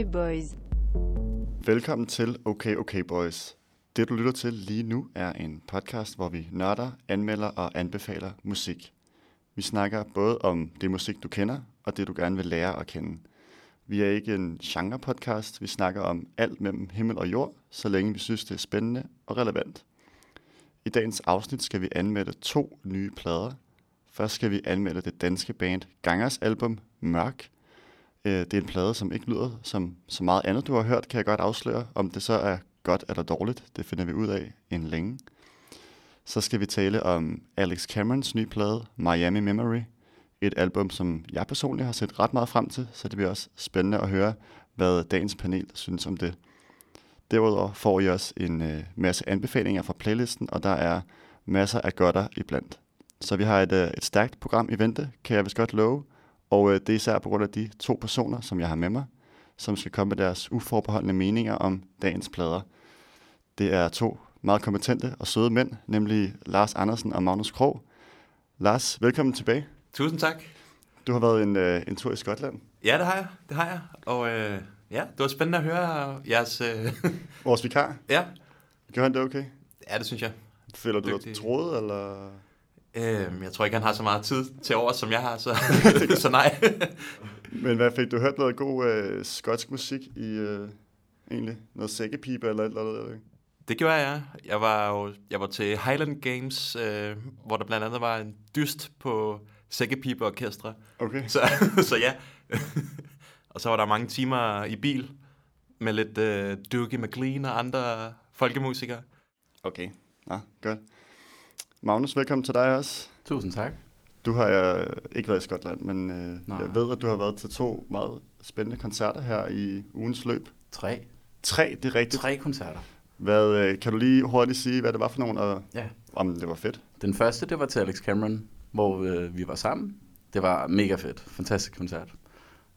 Okay, boys. Velkommen til Okay Okay Boys. Det du lytter til lige nu er en podcast, hvor vi nørder, anmelder og anbefaler musik. Vi snakker både om det musik, du kender, og det du gerne vil lære at kende. Vi er ikke en genre-podcast, vi snakker om alt mellem himmel og jord, så længe vi synes, det er spændende og relevant. I dagens afsnit skal vi anmelde to nye plader. Først skal vi anmelde det danske band Gangers album Mørk. Øh, Det er en plade, som ikke lyder som så meget andet, du har hørt, kan jeg godt afsløre. Om det så er godt eller dårligt, det finder vi ud af en længe. Så skal vi tale om Alex Camerons nye plade, Miami Memory. Et album, som jeg personligt har set ret meget frem til, så det bliver også spændende at høre, hvad dagens panel synes om det. Derudover får I også en øh, masse anbefalinger fra playlisten, og der er masser af godter iblandt. Så vi har et, øh, et stærkt program i vente, kan jeg vist godt love, og øh, det er især på grund af de to personer, som jeg har med mig, som skal komme med deres uforbeholdende meninger om dagens plader. Det er to meget kompetente og søde mænd, nemlig Lars Andersen og Magnus Krog. Lars, velkommen tilbage. Tusind tak. Du har været en, øh, en tur i Skotland. Ja, det har jeg. Det har jeg. Og øh, ja, det var spændende at høre jeres... Øh, Vores vikar. ja. Gør han det okay? ja, det synes jeg. Føler du dig troet, eller? Øh, jeg tror ikke, han har så meget tid til over, som jeg har, så, så nej. Men hvad fik du hørt noget god øh, skotsk musik i, øh, egentlig? Noget sækkepipe eller eller andet? det gjorde jeg. Jeg var jo jeg var til Highland Games, øh, hvor der blandt andet var en dyst på sækkepipeorkestre. Okay. Så, så ja. og så var der mange timer i bil med lidt øh, Dougie McLean og andre folkemusikere. Okay. Nå, godt. Magnus, velkommen til dig også. Tusind tak. Du har øh, ikke været i Skotland, men øh, Nej. jeg ved, at du har været til to meget spændende koncerter her i ugens løb. Tre. Tre, det er rigtigt. Tre koncerter. Hvad, øh, kan du lige hurtigt sige, hvad det var for nogen, og Ja. om det var fedt? Den første, det var til Alex Cameron, hvor øh, vi var sammen. Det var mega fedt. Fantastisk koncert.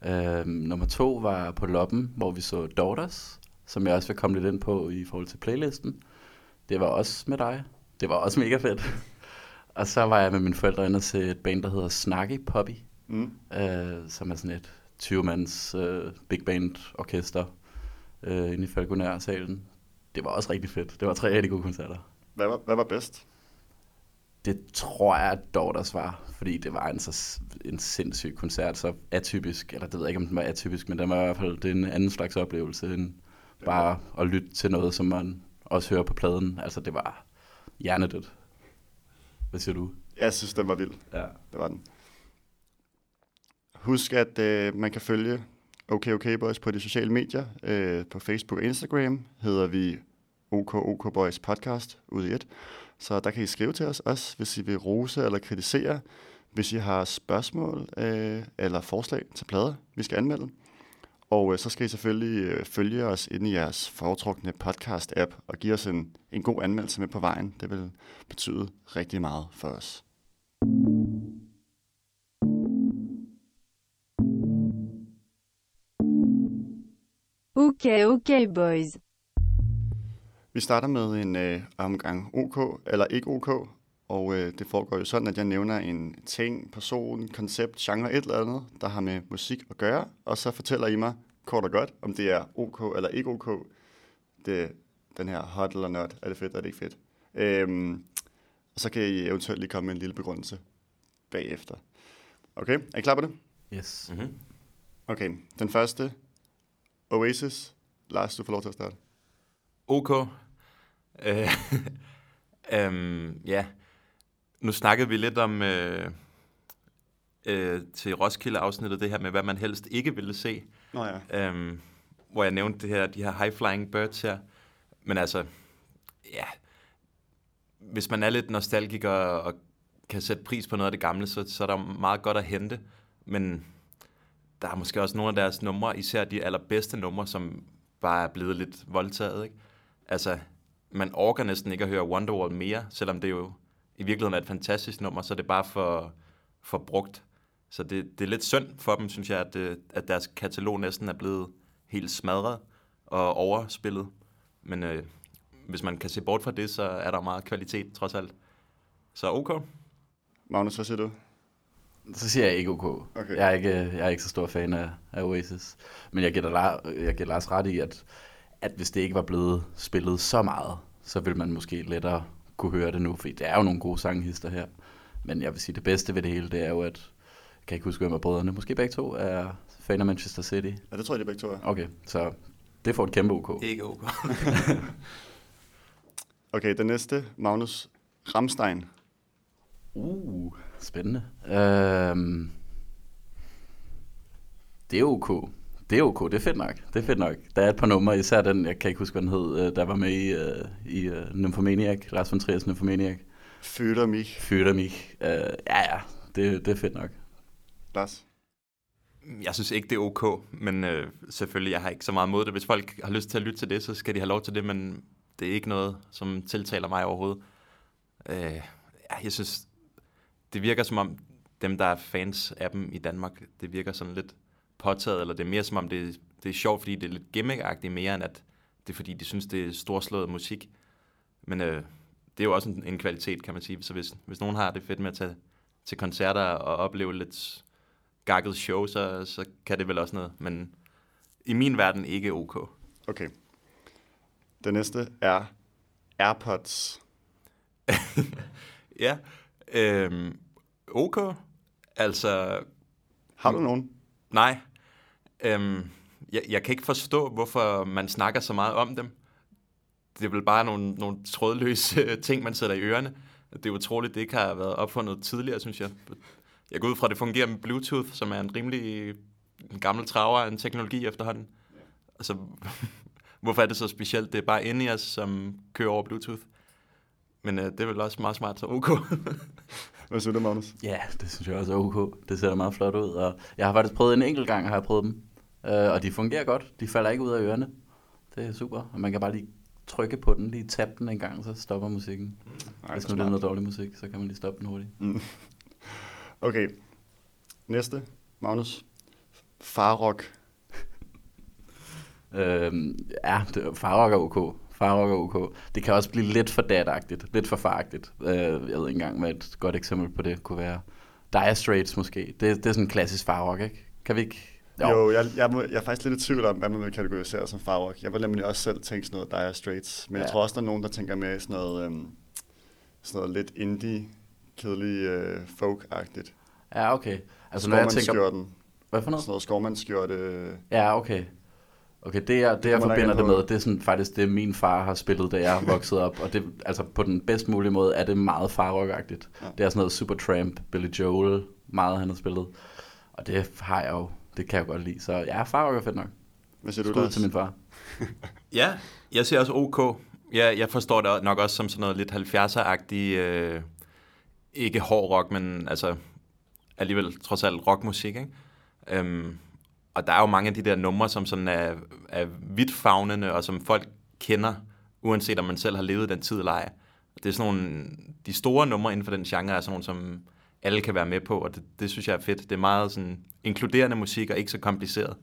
Øh, nummer to var på Loppen, hvor vi så Daughters, som jeg også vil komme lidt ind på i forhold til playlisten. Det var også med dig. Det var også mega fedt. og så var jeg med mine forældre inde til et band, der hedder Snarky Poppy, Mm. øh, som er sådan et 20-mands øh, big band orkester øh, inde i Falconer-salen. Det var også rigtig fedt. Det var tre rigtig gode koncerter. Hvad, var, hvad var bedst? Det tror jeg, at Daughters var, fordi det var en, så, en sindssyg koncert, så atypisk, eller det ved jeg ikke, om den var atypisk, men den var i hvert fald det er en anden slags oplevelse, end bare at lytte til noget, som man også hører på pladen. Altså, det var hjernedødt. Hvad siger du? Jeg synes, den var vild. Ja. Det var den. Husk, at øh, man kan følge OK OK Boys på de sociale medier. Øh, på Facebook og Instagram hedder vi OK OK Boys Podcast ud i et. Så der kan I skrive til os også, hvis I vil rose eller kritisere. Hvis I har spørgsmål øh, eller forslag til plader, vi skal anmelde. Og øh, så skal I selvfølgelig øh, følge os inde i jeres foretrukne podcast-app og give os en, en god anmeldelse med på vejen. Det vil betyde rigtig meget for os. Okay, okay, boys. Vi starter med en øh, omgang OK, eller ikke OK, og øh, det foregår jo sådan, at jeg nævner en ting, person, koncept, genre, et eller andet, der har med musik at gøre, og så fortæller I mig kort og godt, om det er OK eller ikke OK. Det, den her hot eller not, er det fedt, eller er det ikke fedt. Øhm, og så kan I eventuelt lige komme med en lille begrundelse bagefter. Okay, er I klar på det? Yes. Mm-hmm. Okay, den første, Oasis. Lars, du får lov til at starte. OK. Øh, øhm, ja, nu snakkede vi lidt om øh, øh, til Roskilde-afsnittet det her med, hvad man helst ikke ville se. Nå ja. Øhm, hvor jeg nævnte det her, de her high-flying birds her. Men altså, ja, hvis man er lidt nostalgiker og kan sætte pris på noget af det gamle, så, så er der meget godt at hente. Men der er måske også nogle af deres numre, især de allerbedste numre, som bare er blevet lidt voldtaget. Ikke? Altså, man orker næsten ikke at høre Wonderwall mere, selvom det jo i virkeligheden er et fantastisk nummer, så det er bare for, for brugt. Så det, det er lidt synd for dem, synes jeg, at, det, at deres katalog næsten er blevet helt smadret og overspillet. Men øh, hvis man kan se bort fra det, så er der meget kvalitet trods alt. Så ok. Magnus, hvad siger du? Så siger jeg ikke OK. Okay. Jeg, er ikke, jeg er ikke så stor fan af, af Oasis. Men jeg giver, dig, jeg giver Lars ret i, at, at hvis det ikke var blevet spillet så meget, så ville man måske lettere kunne høre det nu, fordi det er jo nogle gode sanghister her. Men jeg vil sige, det bedste ved det hele, det er jo, at jeg kan ikke huske, hvem af brødrene, måske begge to, er fan af Manchester City. Ja, det tror jeg, de begge to er. Okay, så det får et kæmpe OK. Ikke OK. Okay, den næste, Magnus Ramstein. Uh, spændende. Øhm, det er OK. Det er OK, det er fedt nok. Det er fedt nok. Der er et par numre, især den, jeg kan ikke huske, hvad den hed, øh, der var med i, uh, i uh, Nymphomaniac, Lars von Triers Nymphomaniac. Føler mig. Fyrter mig. Uh, ja, ja, det, det er fedt nok. Lars. Jeg synes ikke, det er ok, men øh, selvfølgelig, jeg har ikke så meget mod det. Hvis folk har lyst til at lytte til det, så skal de have lov til det, men det er ikke noget, som tiltaler mig overhovedet. Øh, ja, jeg synes, det virker som om, dem, der er fans af dem i Danmark, det virker sådan lidt påtaget, eller det er mere som om, det, det er sjovt, fordi det er lidt gimmickagtigt mere, end at det er fordi, de synes, det er storslået musik. Men øh, det er jo også en, en kvalitet, kan man sige. Så hvis, hvis nogen har det fedt med at tage til koncerter og opleve lidt gakket show, så, så kan det vel også noget. Men i min verden ikke ok. Okay. Den næste er AirPods. Ja, øhm, ok. Altså, Har du nogen? nej. Øhm, jeg, jeg kan ikke forstå, hvorfor man snakker så meget om dem. Det er vel bare nogle, nogle trådløse ting, man sætter i ørerne. Det er utroligt, det ikke har været opfundet tidligere, synes jeg. Jeg går ud fra, at det fungerer med Bluetooth, som er en rimelig en gammel traver af en teknologi efterhånden. Altså, hvorfor er det så specielt? Det er bare inde i os, som kører over Bluetooth. Men øh, det er vel også meget smart, så ok. Hvad synes du, Magnus? Ja, det synes jeg også er OK. Det ser meget flot ud, og jeg har faktisk prøvet en enkelt gang, har jeg prøvet dem. Øh, og de fungerer godt. De falder ikke ud af ørerne. Det er super. Og man kan bare lige trykke på den, lige tabe den en gang, så stopper musikken. Nej, Hvis hvor nu det er noget dårlig musik, så kan man lige stoppe den hurtigt. Okay. Næste, Magnus. Farrock. Øhm, ja, det, Farrock er OK. Farrock er OK. Det kan også blive lidt for datagtigt, lidt for faragtigt. Øh, jeg ved ikke engang, hvad et godt eksempel på det kunne være. Dire Straits måske. Det, det er sådan en klassisk Farrock, ikke? Kan vi ikke? Jo, jo jeg, jeg, må, jeg er faktisk lidt i tvivl om, hvad man vil kategorisere som farrock. Jeg vil nemlig også selv tænke sådan noget Dire Straits. Men ja. jeg tror også, der er nogen, der tænker mere sådan noget, øhm, sådan noget lidt indie, kedelig øh, folk-agtigt. Ja, okay. Altså når jeg tænker... Hvad for noget? Sådan noget skovmandskjorte. Ja, okay. Okay, det jeg, det, jeg kommer der forbinder det med, det er sådan faktisk det, min far har spillet, da jeg voksede op. Og det, altså på den bedst mulige måde er det meget farrockagtigt. Ja. Det er sådan noget Supertramp, Billy Joel, meget han har spillet. Og det har jeg jo, det kan jeg godt lide. Så ja, farrock er fedt nok. Hvad siger du, Skud til min far. Ja, jeg ser også OK. Ja, jeg forstår det nok også som sådan noget lidt 70'er-agtig, øh, ikke hård rock, men altså alligevel trods alt rockmusik, ikke? Øhm, og der er jo mange af de der numre, som sådan er, er vidtfavnende, og som folk kender, uanset om man selv har levet den tid eller ej. Det er sådan nogle, de store numre inden for den genre er sådan nogle, som alle kan være med på, og det, det synes jeg er fedt. Det er meget sådan inkluderende musik, og ikke så kompliceret.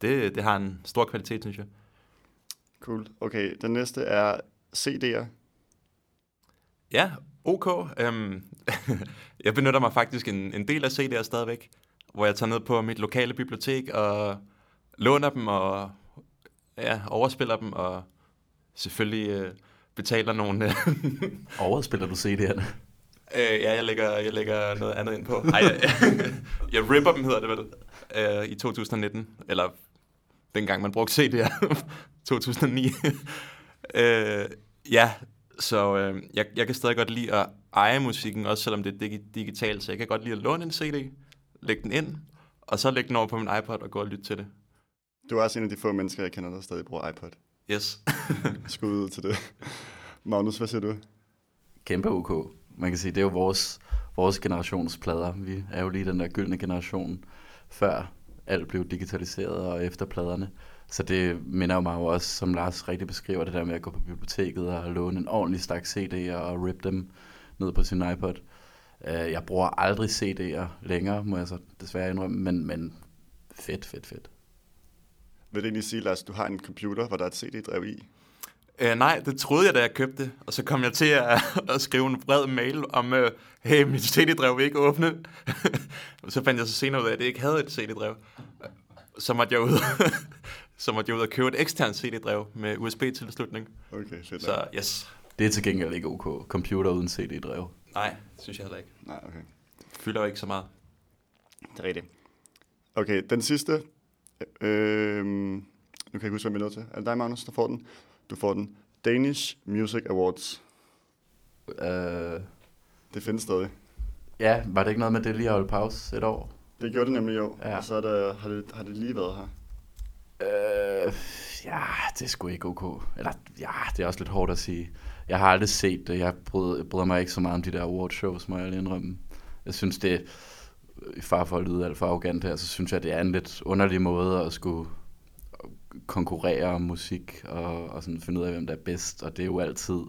Det, det har en stor kvalitet, synes jeg. Cool. Okay, den næste er CD'er. Ja, ok. Øhm, jeg benytter mig faktisk en, en del af CD'er stadigvæk, hvor jeg tager ned på mit lokale bibliotek og låner dem og ja, overspiller dem og selvfølgelig øh, betaler nogle... Øh, Overspiller du CD'erne? Øh, ja, jeg lægger, jeg lægger noget andet ind på. Ej, jeg, jeg ripper dem, hedder det vel, øh, i 2019. Eller dengang man brugte CD'er, 2009. øh, ja, så øh, jeg, jeg kan stadig godt lide at eje musikken, også selvom det er digi- digitalt. Så jeg kan godt lide at låne en CD, lægge den ind, og så lægge den over på min iPod og gå og lytte til det. Du er også en af de få mennesker, jeg kender, der stadig bruger iPod. Yes. Skud ud til det. Magnus, hvad siger du? Kæmpe OK. Man kan sige, det er jo vores, vores generations plader. Vi er jo lige den der gyldne generation, før alt blev digitaliseret og efter pladerne. Så det minder jo mig jo også, som Lars rigtig beskriver, det der med at gå på biblioteket og låne en ordentlig stak CD'er og rip dem ned på sin iPod. Øh, jeg bruger aldrig CD'er længere, må jeg så desværre indrømme, men, men fedt, fedt, fedt. Vil det egentlig sige, Lars, du har en computer, hvor der er et CD-drev i? Øh, nej, det troede jeg, da jeg købte det. Og så kom jeg til at, at skrive en bred mail om, øh, hey, mit CD-drev vil ikke åbne. og så fandt jeg så senere ud af, at det ikke havde et CD-drev. Så måtte jeg ud, så måtte jeg ud og købe et eksternt CD-drev med USB-tilslutning. Okay, fedt. Så yes. Det er til gengæld ikke ok. Computer uden CD-drev. Nej, det synes jeg heller ikke. Nej, okay. Fylder jo ikke så meget. Det er rigtigt. Okay, den sidste. Øh, nu kan jeg ikke huske, hvad vi er nødt til. Er det dig, Magnus, der får den? Du får den. Danish Music Awards. Uh, Det findes stadig. ja, var det ikke noget med, det lige har holdt pause et år? Det gjorde det nemlig jo. Ja. Og så er der, har, det, har det lige været her. Øh, ja, det er sgu ikke ok. Eller, ja, det er også lidt hårdt at sige. Jeg har aldrig set det. Jeg bryder, bryder mig ikke så meget om de der awardshows, må jeg lige indrømme. Jeg synes, det i far for at lyde alt for arrogant her, så synes jeg, det er en lidt underlig måde at skulle konkurrere om musik og, og sådan finde ud af, hvem der er bedst. Og det er jo altid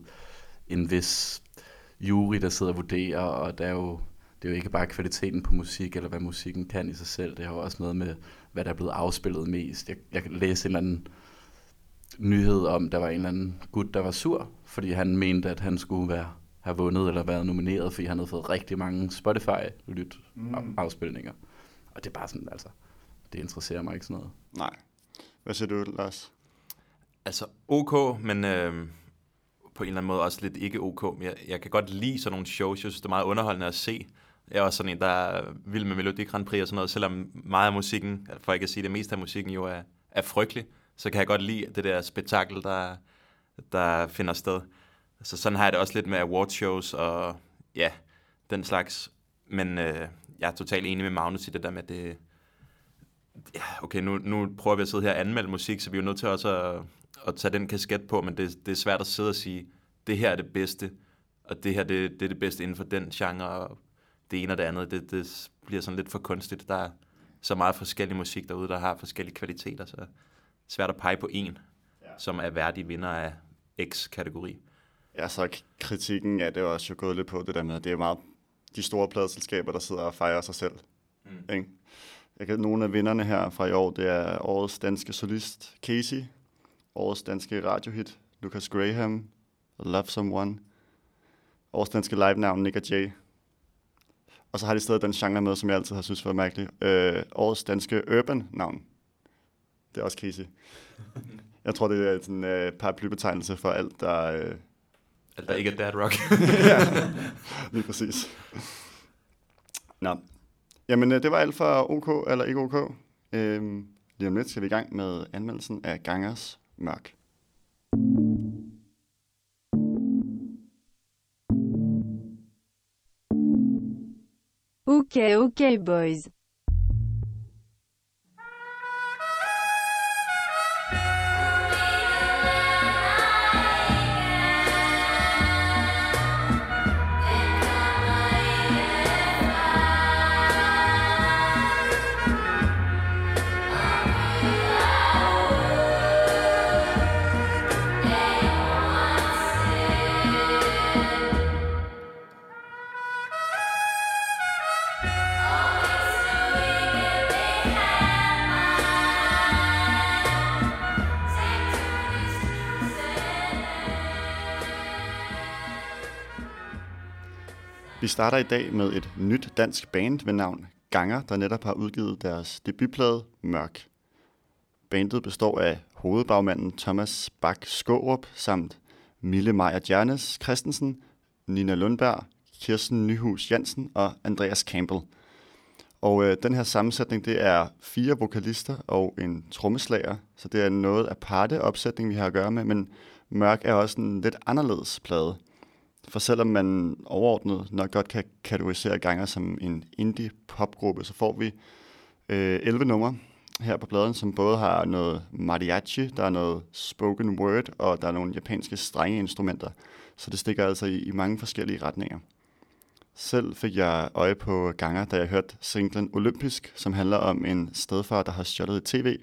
en vis jury, der sidder og vurderer, og der er jo, det er jo ikke bare kvaliteten på musik, eller hvad musikken kan i sig selv. Det har jo også noget med, hvad der er blevet afspillet mest. Jeg, jeg læste en eller anden nyhed om, der var en eller anden gut, der var sur, fordi han mente, at han skulle være, have vundet eller været nomineret, fordi han havde fået rigtig mange Spotify-lyt Mm. afspilninger. Og det er bare sådan, altså, det interesserer mig ikke sådan noget. Nej. Hvad siger du, Lars? Altså ok, men øh, på en eller anden måde også lidt ikke ok. Jeg, jeg kan godt lide sådan nogle shows. Jeg synes, det er meget underholdende at se. Jeg er også sådan en, der er vild med Melodi Grand Prix og sådan noget. Selvom meget af musikken, for ikke at sige det meste af musikken jo er, er frygtelig, så kan jeg godt lide det der spektakel, der, der finder sted. Så sådan har jeg det også lidt med award shows og ja, den slags. Men øh, jeg er totalt enig med Magnus i det der med, at det, ja, okay, nu, nu prøver vi at sidde her og anmelde musik, så vi er jo nødt til også at, at tage den kasket på, men det, det er svært at sidde og sige, det her er det bedste, og det her det, det er det bedste inden for den genre, og det ene og det andet, det, det bliver sådan lidt for kunstigt. Der er så meget forskellig musik derude, der har forskellige kvaliteter, så svært at pege på en, Ja. som er værdig vinder af X-kategori. Ja, så kritikken er det også jo gået lidt på det der med, at det er meget de store pladeselskaber, der sidder og fejrer sig selv. Mm. Ikke? Jeg kan, nogle af vinderne her fra i år, det er årets danske solist Casey, årets danske radiohit Lucas Graham, Love Someone, årets danske live-navn Nick og Jay. Og så har de stadig den genre med, som jeg altid har synes var mærkelig. Øh, årets danske urban-navn. Det er også Casey. Jeg tror, det er en øh, paraplybetegnelse for alt, der... Øh, Alt der ikke er dad rock. ja, lige præcis. Nå. Jamen, øh, det var alt for OK eller ikke OK. Øhm, lige om lidt skal vi i gang med anmeldelsen af Gangers Mørk. Okay, okay, boys. Starter i dag med et nyt dansk band ved navn Ganger, der netop har udgivet deres debutplade Mørk. Bandet består af hovedbagmanden Thomas Bak Skårup samt Mille Maja Jernes Christensen, Nina Lundberg, Kirsten Nyhus Jansen og Andreas Campbell. Og øh, den her sammensætning, det er fire vokalister og en trommeslager, så det er noget aparte opsætning, vi har at gøre med, men Mørk er også en lidt anderledes plade. For selvom man overordnet nok godt kan kategorisere Ganger som en indie popgruppe, så får vi øh, 11 numre her på pladen, som både har noget mariachi, der er noget spoken word, og der er nogle japanske strenge instrumenter. Så det stikker altså i, i mange forskellige retninger. Selv fik jeg øje på Ganger, da jeg hørte singlen Olympisk, som handler om en stedfar, der har stjålet et tv,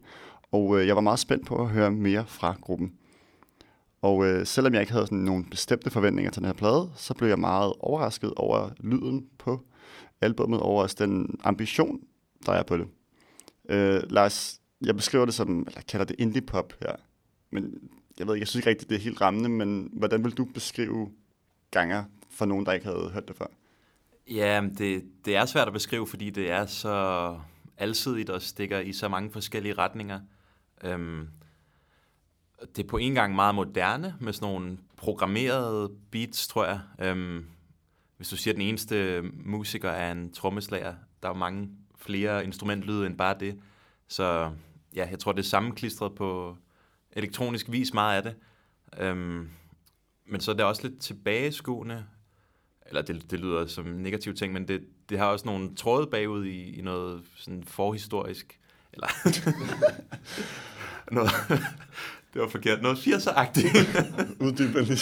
og øh, jeg var meget spændt på at høre mere fra gruppen. Og øh, selvom jeg ikke havde sådan nogle bestemte forventninger til den her plade, så blev jeg meget overrasket over lyden på albummet, over også den ambition, der er på det. Øh, Lars, jeg beskriver det som, eller kalder det indie pop her, men jeg ved ikke, jeg synes ikke rigtigt, det er helt rammende, men hvordan vil du beskrive ganger for nogen, der ikke havde hørt det før? Ja, det, det er svært at beskrive, fordi det er så alsidigt og stikker i så mange forskellige retninger. Øhm, det er på en gang meget moderne, med sådan nogle programmerede beats, tror jeg. Øhm, hvis du siger, at den eneste musiker er en trommeslager, der er mange flere instrumentlyde end bare det. Så ja, jeg tror, det er sammenklistret på elektronisk vis meget af det. Øhm, men så er det også lidt tilbageskuende, eller det, det lyder som en negativ ting, men det, det har også nogle tråde bagud i, i noget sådan forhistorisk, eller noget, det var forkert, noget 80'er-agtigt. Uddyb en lille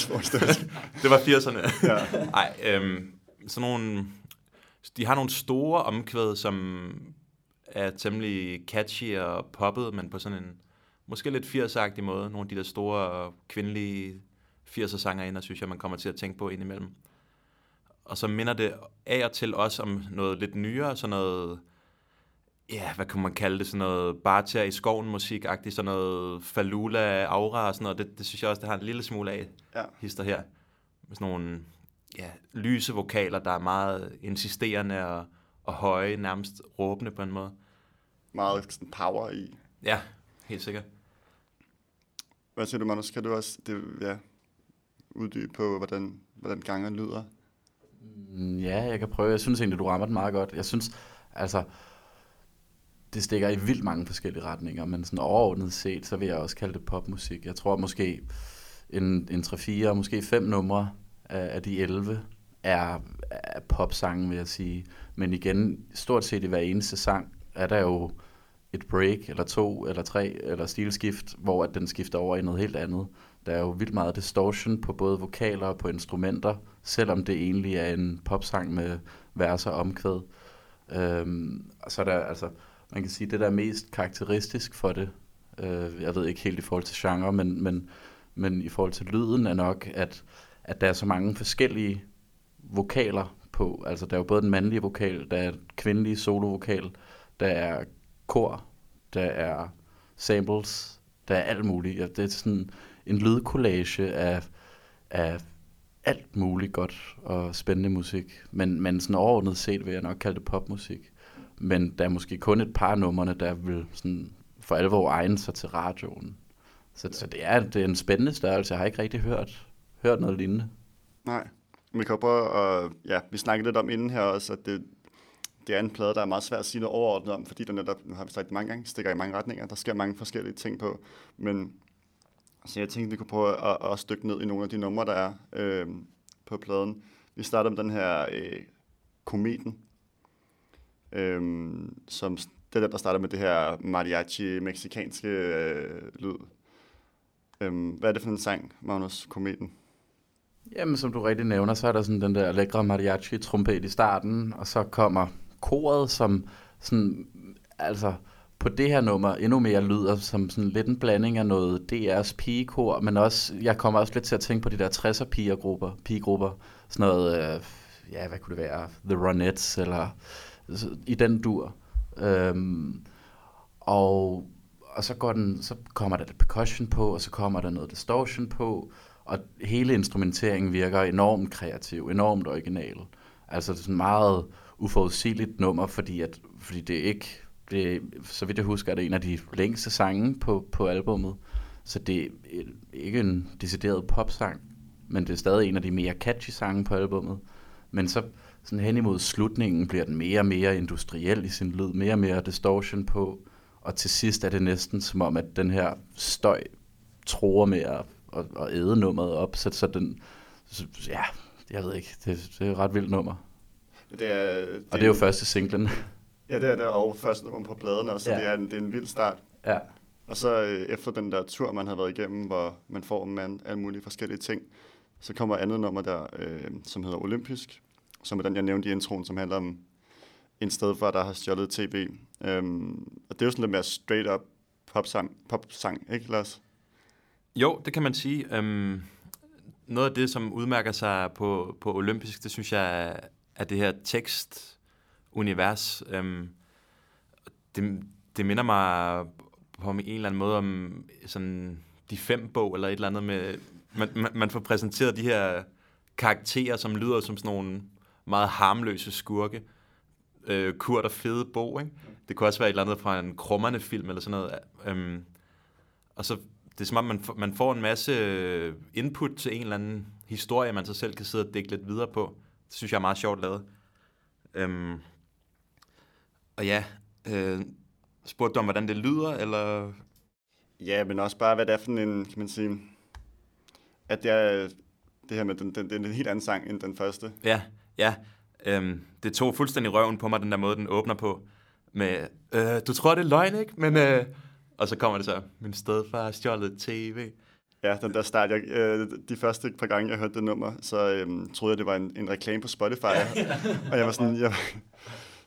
det var 80'erne. ja. Ej, øhm, sådan nogle, de har nogle store omkvæd, som er temmelig catchy og poppet, men på sådan en måske lidt 80'er måde. Nogle af de der store kvindelige 80'er sanger ind, synes jeg, man kommer til at tænke på indimellem. Og så minder det af og til også om noget lidt nyere, sådan noget, ja, hvad kan man kalde det, sådan noget bare i skoven musik sådan noget falula, aura og sådan noget. Det, det synes jeg også, det har en lille smule af, ja. hister her. Med sådan nogle ja, lyse vokaler, der er meget insisterende og, og høje, nærmest råbende på en måde. Meget sådan power i. Ja, helt sikkert. Hvad siger du, Manus? Kan du også det, ja, uddybe på, hvordan, hvordan gangen lyder? Mm, ja, jeg kan prøve. Jeg synes egentlig, du rammer den meget godt. Jeg synes, altså, det stikker i vildt mange forskellige retninger, men sådan overordnet set, så vil jeg også kalde det popmusik. Jeg tror måske en, en 3-4, måske 5 numre af, af de 11 er, er popsange, vil jeg sige. Men igen, stort set i hver eneste sang er der jo et break, eller to, eller tre, eller stilskift, hvor at den skifter over i noget helt andet. Der er jo vildt meget distortion på både vokaler og på instrumenter, selvom det egentlig er en popsang med vers og omkvæd. Øhm, så er der altså, man kan sige, det der er mest karakteristisk for det, øh, jeg ved ikke helt i forhold til genre, men, men, men i forhold til lyden er nok, at, at der er så mange forskellige vokaler på. Altså der er jo både den mandlige vokal, der er kvindelige solovokal, der er kor, der er samples, der er alt muligt. Ja, det er sådan en lydkollage af, af alt muligt godt og spændende musik. Men, men sådan overordnet set vil jeg nok kalde det popmusik. Men der er måske kun et par numrene, der vil sådan for alvor egne sig til radioen. Så, så det, er, det er en spændende størrelse. Jeg har ikke rigtig hørt, hørt noget lignende. Nej. Vi kan prøve at, øh, ja, vi snakkede lidt om inden her også, at det, det er en plade, der er meget svært at sige noget overordnet om, fordi der netop, nu har vi sagt mange gange, stikker i mange retninger. Der sker mange forskellige ting på. Men så jeg tænkte, vi kunne prøve at, at stykke ned i nogle af de numre, der er øh, på pladen. Vi starter med den her øh, Kometen, øhm, som det er den, der starter med det her mariachi-meksikanske øh, lyd. Øhm, hvad er det for en sang, Magnus, Kometen? Jamen, som du rigtig nævner, så er der sådan den der lækre mariachi-trompet i starten, og så kommer koret, som sådan, altså på det her nummer endnu mere lyder som sådan lidt en blanding af noget DR's pigekor, men også, jeg kommer også lidt til at tænke på de der 60'er pigegrupper, pigegrupper, sådan noget, øh, ja, hvad kunne det være, The Ronettes, eller i den dur. Øhm, og, og så, går den, så kommer der lidt percussion på, og så kommer der noget distortion på, og hele instrumenteringen virker enormt kreativ, enormt original. Altså det er sådan meget uforudsigeligt nummer, fordi, at, fordi det er ikke, det, så vidt jeg husker, er det en af de længste sange på, på albummet. Så det er ikke en decideret popsang, men det er stadig en af de mere catchy sange på albummet. Men så sådan hen imod slutningen bliver den mere og mere industriel i sin lyd, mere og mere distortion på, og til sidst er det næsten som om, at den her støj tror med at, at, at æde nummeret op, så, så den, så, ja, jeg ved ikke, det, det er et ret vildt nummer. Det er, det og det er jo første singlen. Ja, det er det, og første nummer på pladen også, så ja. det, er en, det er en vild start. Ja. Og så øh, efter den der tur, man har været igennem, hvor man får man alle mulige forskellige ting, så kommer andet nummer der, øh, som hedder Olympisk, som er den, jeg nævnte i introen, som handler om en sted, hvor der har stjålet tv. Øhm, og det er jo sådan lidt mere straight up popsang, popsang ikke Lars? Jo, det kan man sige. Øhm, noget af det, som udmærker sig på, på olympisk, det synes jeg er det her tekstunivers. Øhm, det, det minder mig på en eller anden måde om sådan De Fem bog, eller et eller andet med... Man, man, man får præsenteret de her karakterer, som lyder som sådan nogle meget harmløse skurke. Øh, Kurt og Fede Bo, ikke? Det kunne også være et eller andet fra en krummerne film, eller sådan noget. Øhm, og så, det er som om, man, får- man får en masse input til en eller anden historie, man så selv kan sidde og dække lidt videre på. Det synes jeg er meget sjovt lavet. Øhm, og ja, øh, spurgte du om, hvordan det lyder, eller... Ja, men også bare, hvad det er for en, kan man sige, at det er det her med, den, den, den er en helt anden sang end den første. Ja, ja. Øhm, det tog fuldstændig røven på mig, den der måde, den åbner på. Med, øh, du tror, det er løgn, ikke? Men, øh, og så kommer det så, min stedfar har stjålet tv. Ja, den der start, jeg, øh, de første par gange, jeg hørte det nummer, så øh, troede jeg, det var en, en reklame på Spotify. og jeg var sådan, jeg,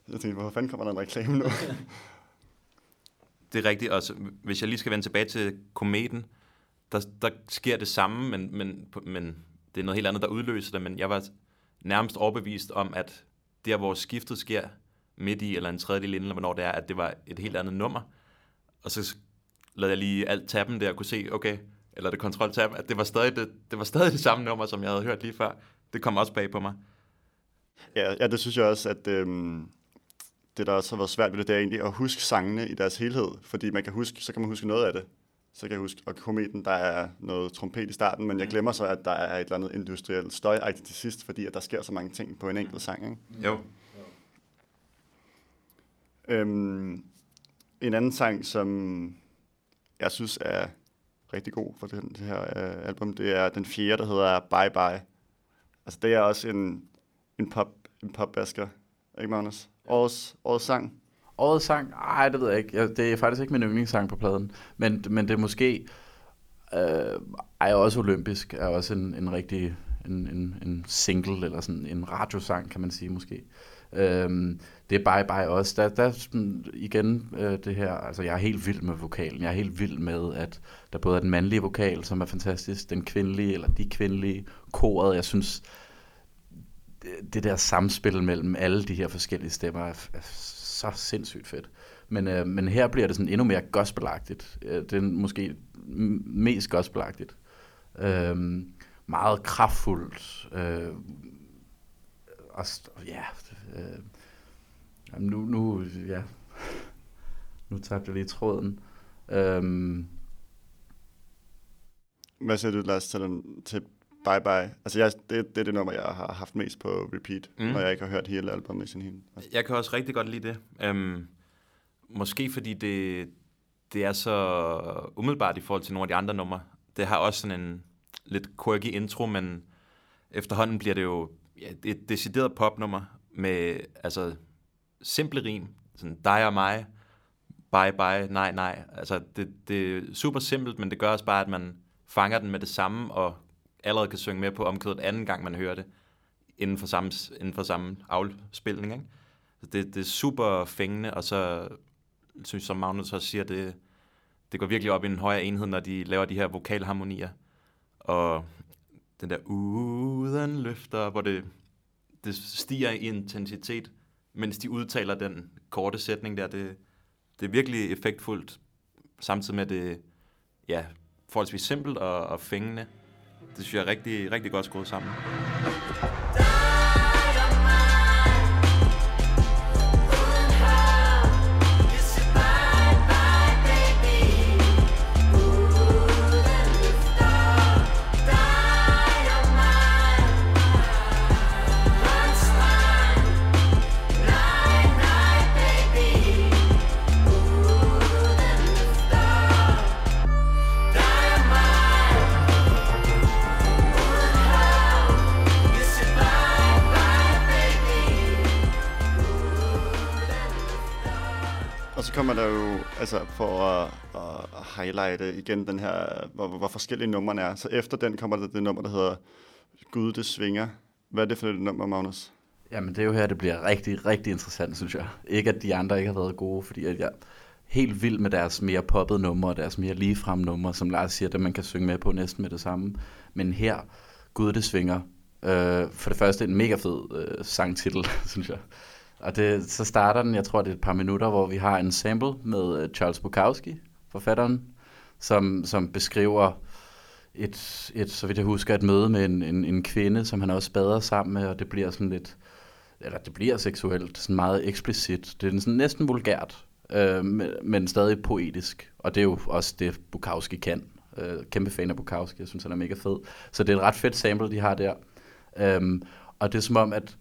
jeg tænkte, hvor fanden kommer der en reklame nu? Det er rigtigt, og hvis jeg lige skal vende tilbage til kometen, der, der sker det samme, men, men, men det er noget helt andet, der udløser det, men jeg var nærmest overbevist om, at der, hvor skiftet sker midt i, eller en tredjedel inden, eller hvornår det er, at det var et helt andet nummer. Og så lavede jeg lige alt tappen der, og kunne se, okay, eller det kontrol-tab, at det var, stadig det, det var stadig det samme nummer, som jeg havde hørt lige før. Det kom også bag på mig. Ja, ja det synes jeg også, at øhm, det, der også har været svært ved det, det er egentlig at huske sangene i deres helhed. Fordi man kan huske, så kan man huske noget af det. Så kan jeg huske, og kometen, der er noget trompet i starten, men jeg glemmer så, at der er et eller andet industrielt støjagtigt til sidst, fordi at der sker så mange ting på en enkelt sang. Ikke? Jo. Øhm, en anden sang, som jeg synes er rigtig god for det, det her øh, album, det er den fjerde, der hedder Bye Bye. Altså det er også en, en pop en popbasker, ikke Magnus? Årets, årets sang. Årets sang? Ej, det ved jeg ikke. Det er faktisk ikke min yndlingssang på pladen. Men, men det er måske... Øh, er også olympisk. Er også en, en rigtig... En, en, en single, eller sådan en radiosang, kan man sige måske. Øhm, det er Bye Bye også. Der, der igen øh, det her, altså jeg er helt vild med vokalen. Jeg er helt vild med, at der både er den mandlige vokal, som er fantastisk, den kvindelige, eller de kvindelige, koret. Jeg synes, det, det der samspil mellem alle de her forskellige stemmer er, er så sindssygt fedt. Men, øh, men her bliver det sådan endnu mere gospelagtigt. Øh, det er måske m- mest gospelagtigt. Øh, meget kraftfuldt. Øh, og, st- ja, øh, jamen nu, nu, ja, nu tabte jeg lige tråden. Øh, Hvad siger du, Lars, til, den, til Bye Bye? Altså jeg, det, det er det nummer, jeg har haft mest på repeat, Mm. når jeg ikke har hørt hele albumet i sin helhed. Altså, Jeg kan også rigtig godt lide det. Øhm, måske fordi det, det er så umiddelbart i forhold til nogle af de andre numre. Det har også sådan en lidt quirky intro, men efterhånden bliver det jo ja, et decideret popnummer med altså simple rim. Sådan dig og mig, bye bye, nej nej. Altså det, det er super simpelt, men det gør også bare, at man fanger den med det samme, og allerede kan synge med på omkødet anden gang, man hører det, inden for samme, inden for samme afspilning. Ikke? Så det, det er super fængende, og så synes jeg, som Magnus også siger, det, det går virkelig op i en højere enhed, når de laver de her vokalharmonier. Og den der uden løfter, hvor det, det stiger i intensitet, mens de udtaler den korte sætning der. Det, det er virkelig effektfuldt, samtidig med at det ja, forholdsvis simpelt og, og fængende. Det synes jeg er rigtig, rigtig godt skruet sammen. Kommer der jo, altså for at, at highlighte igen den her, hvor, hvor forskellige numrene er. Så efter den kommer der det nummer, der hedder Gud, det svinger. Hvad er det for et nummer, Magnus? Jamen, det er jo her, det bliver rigtig, rigtig interessant, synes jeg. Ikke, at de andre ikke har været gode, fordi at jeg er helt vild med deres mere poppede numre, og deres mere ligefrem numre, som Lars siger, at man kan synge med på næsten med det samme. Men her, Gud, det svinger. Øh, for det første en mega fed øh, sangtitel, synes jeg. Og det, så starter den, jeg tror det er et par minutter, hvor vi har en sample med øh, Charles Bukowski, forfatteren, som, som beskriver et, et, så vidt jeg husker, et møde med en, en, en kvinde, som han også bader sammen med, og det bliver sådan lidt, eller det bliver seksuelt, sådan meget eksplicit. Det er sådan næsten vulgært, øh, men, men stadig poetisk, og det er jo også det, Bukowski kan. Øh, kæmpe fan af Bukowski, jeg synes, han er mega fed. Så det er et ret fedt sample, de har der. Øh, og det er som om, at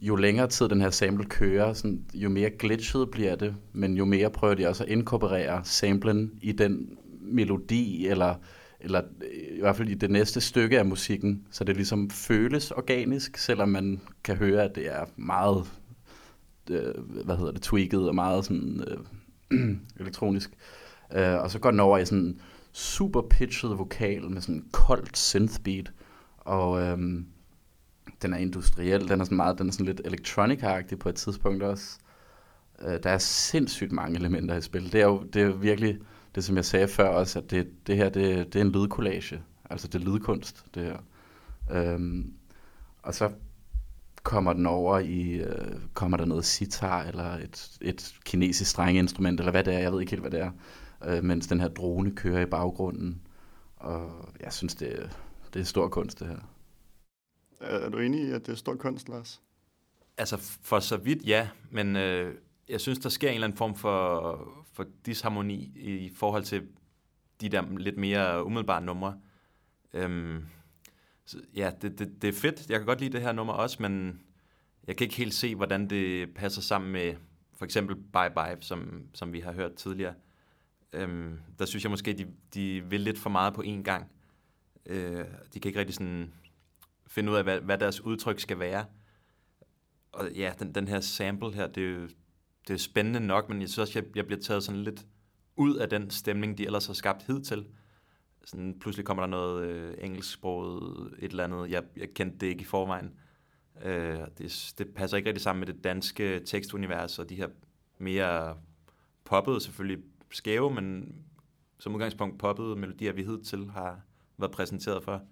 jo længere tid den her sample kører, sådan, jo mere glitchet bliver det, men jo mere prøver de også at inkorporere samplen i den melodi, eller, eller øh, i hvert fald i det næste stykke af musikken, så det ligesom føles organisk, selvom man kan høre, at det er meget, øh, hvad hedder det, tweaked og meget sådan øh, elektronisk. Øh, og så går den over i sådan super pitchet vokal med sådan koldt synthbeat, og Øh, den er industriel, den er sådan meget, den er sådan lidt electronic på et tidspunkt også. Øh, der er sindssygt mange elementer i spil. Det er jo det er virkelig det, som jeg sagde før også, at det, det her, det, det er en lydkollage. Altså det er lydkunst, det her. Øhm, og så kommer den over i, øh, kommer der noget sitar, eller et, et kinesisk strengeinstrument, eller hvad det er, jeg ved ikke helt, hvad det er, øh, mens den her drone kører i baggrunden. Og jeg synes, det, det er stor kunst, det her. Er du enig i, at det er stor kunst, Lars? Altså, for så vidt ja, men øh, jeg synes, der sker en eller anden form for, for disharmoni i forhold til de der lidt mere umiddelbare numre. Øhm, så, ja, det, det, det er fedt. Jeg kan godt lide det her nummer også, men jeg kan ikke helt se, hvordan det passer sammen med for eksempel Bye Bye, som, som vi har hørt tidligere. Øhm, der synes jeg måske, de, de vil lidt for meget på én gang. Øh, de kan ikke rigtig sådan finde ud af, hvad, hvad deres udtryk skal være. Og ja, den, den her sample her, det er jo det er spændende nok, men jeg synes også, jeg, jeg bliver taget sådan lidt ud af den stemning, de ellers har skabt hidtil. Sådan, pludselig kommer der noget øh, engelsksproget, et eller andet. Jeg, jeg kendte det ikke i forvejen. Øh, det, det passer ikke rigtig sammen med det danske tekstunivers, og de her mere poppede, selvfølgelig skæve, men som udgangspunkt poppede melodier, vi hidtil har været præsenteret for.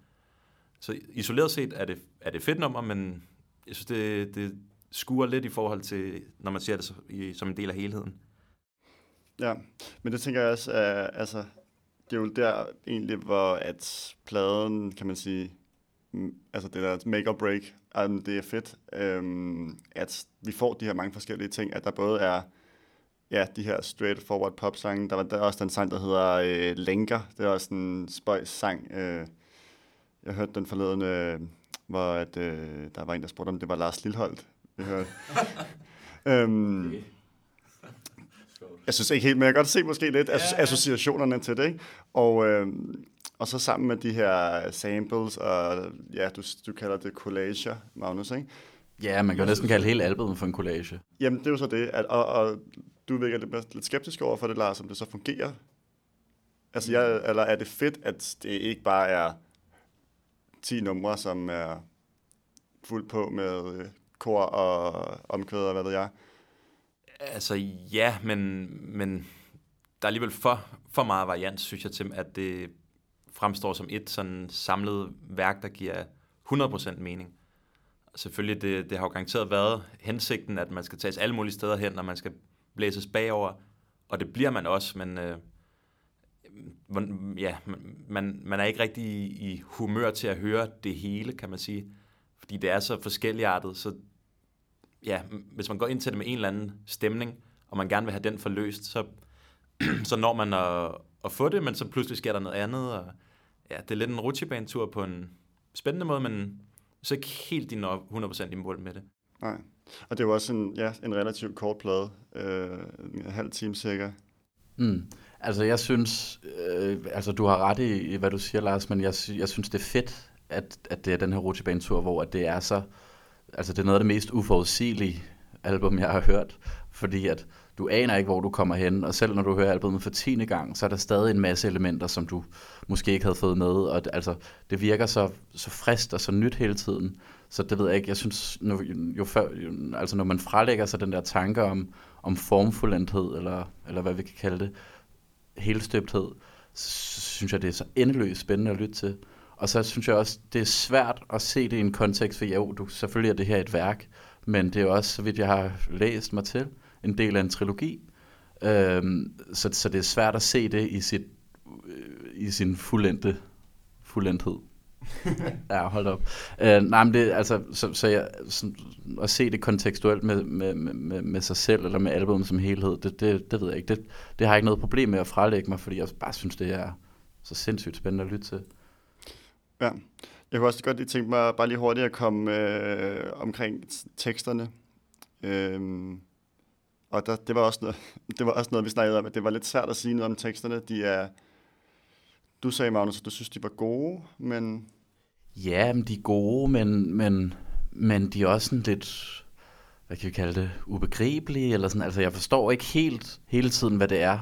Så isoleret set er det, er det fedt nummer, men jeg synes, det, det skuer lidt i forhold til, når man ser det som en del af helheden. Ja, men det tænker jeg også, at, altså, det er jo der egentlig, hvor at pladen, kan man sige, mm, altså det der make or break, um, det er fedt, um, at vi får de her mange forskellige ting, at der både er ja, de her straightforward pop-sange, der var der også den sang, der hedder øh, Lænker, det er også en spøjs sang, øh, jeg hørte den forleden, øh, hvor at, øh, der var en, der spurgte, om det var Lars Lilholdt, vi hørte. øhm, jeg synes ikke helt, men jeg kan godt se måske lidt ja, associationerne til det. Ikke? Og, øh, og så sammen med de her samples, og ja, du, du kalder det collage, Magnus, ikke? Ja, man kan jo næsten kalde hele albumet for en collage. Jamen, det er jo så det, at, og, og du virker lidt, lidt skeptisk over for det, Lars, om det så fungerer. Altså, jeg, eller er det fedt, at det ikke bare er 10 numre, som er fuldt på med øh, kor og omkvæd og hvad ved jeg. Altså ja, men, men der er alligevel for, for meget variant, synes jeg, til at det fremstår som et sådan samlet værk, der giver 100% mening. Selvfølgelig, det, det har jo garanteret været hensigten, at man skal tages alle mulige steder hen, når man skal blæses bagover, og det bliver man også, men øh, ja, man, man er ikke rigtig i, i humør til at høre det hele, kan man sige. Fordi det er så forskelligartet, så ja, hvis man går ind til det med en eller anden stemning, og man gerne vil have den forløst, så, så når man at, at få det, men så pludselig sker der noget andet. Og, ja, det er lidt en rutsjebanetur på en spændende måde, men så ikke helt din 100% i mål med det. Nej, og det er jo også en, ja, en relativt kort plade, øh, en halv time cirka. Mm. Altså jeg synes, øh, altså du har ret i, i, hvad du siger, Lars, men jeg, jeg synes, det er fedt, at, at det er den her rutsjebanetur, hvor at det er så, altså det er noget af det mest uforudsigelige album, jeg har hørt, fordi at du aner ikke, hvor du kommer hen, og selv når du hører albumet for tiende gang, så er der stadig en masse elementer, som du måske ikke havde fået med, og det, altså, det virker så, så frist og så nyt hele tiden, så det ved jeg ikke, jeg synes, nu, jo før, jo, altså når man frelægger sig den der tanke om, om formfuldendhed, eller, eller hvad vi kan kalde det, helstøbthed, så synes jeg, det er så endeløst spændende at lytte til. Og så synes jeg også, det er svært at se det i en kontekst, for jo, du, selvfølgelig er det her et værk, men det er også, så vidt jeg har læst mig til, en del af en trilogi. Øhm, så, så det er svært at se det i sit øh, i sin fuldendte fuldendthed. ja, hold op. Uh, nej, men det, altså, så, så jeg, så, at se det kontekstuelt med, med, med, med sig selv, eller med albumet som helhed, det, det, det ved jeg ikke. Det, det har jeg ikke noget problem med at frelægge mig, fordi jeg bare synes, det er så sindssygt spændende at lytte til. Ja, jeg kunne også godt lige tænke mig bare lige hurtigt at komme øh, omkring teksterne. Øh, og der, det, var også noget, det var også noget, vi snakkede om, at det var lidt svært at sige noget om teksterne. De er, du sagde, Magnus, at du synes, de var gode, men... Ja, men de er gode, men, men, men de er også sådan lidt, hvad kan vi kalde det, ubegribelige, eller sådan. Altså, jeg forstår ikke helt hele tiden, hvad det er,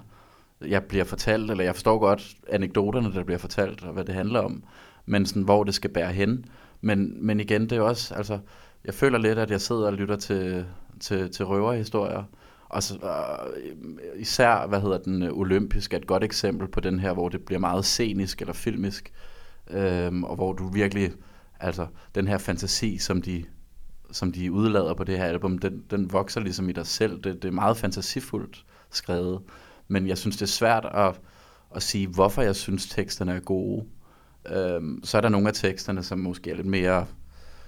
jeg bliver fortalt, eller jeg forstår godt anekdoterne, der bliver fortalt, og hvad det handler om, men sådan, hvor det skal bære hen. Men, men igen, det er også, altså, jeg føler lidt, at jeg sidder og lytter til, til, til røverhistorier, og så, uh, især, hvad hedder den, øh, olympisk er et godt eksempel på den her, hvor det bliver meget scenisk eller filmisk, øhm, og hvor du virkelig, altså den her fantasi, som de, som de udlader på det her album, den, den vokser ligesom i dig selv. Det, det er meget fantasifuldt skrevet, men jeg synes, det er svært at, at sige, hvorfor jeg synes, teksterne er gode. Øhm, så er der nogle af teksterne, som måske er lidt mere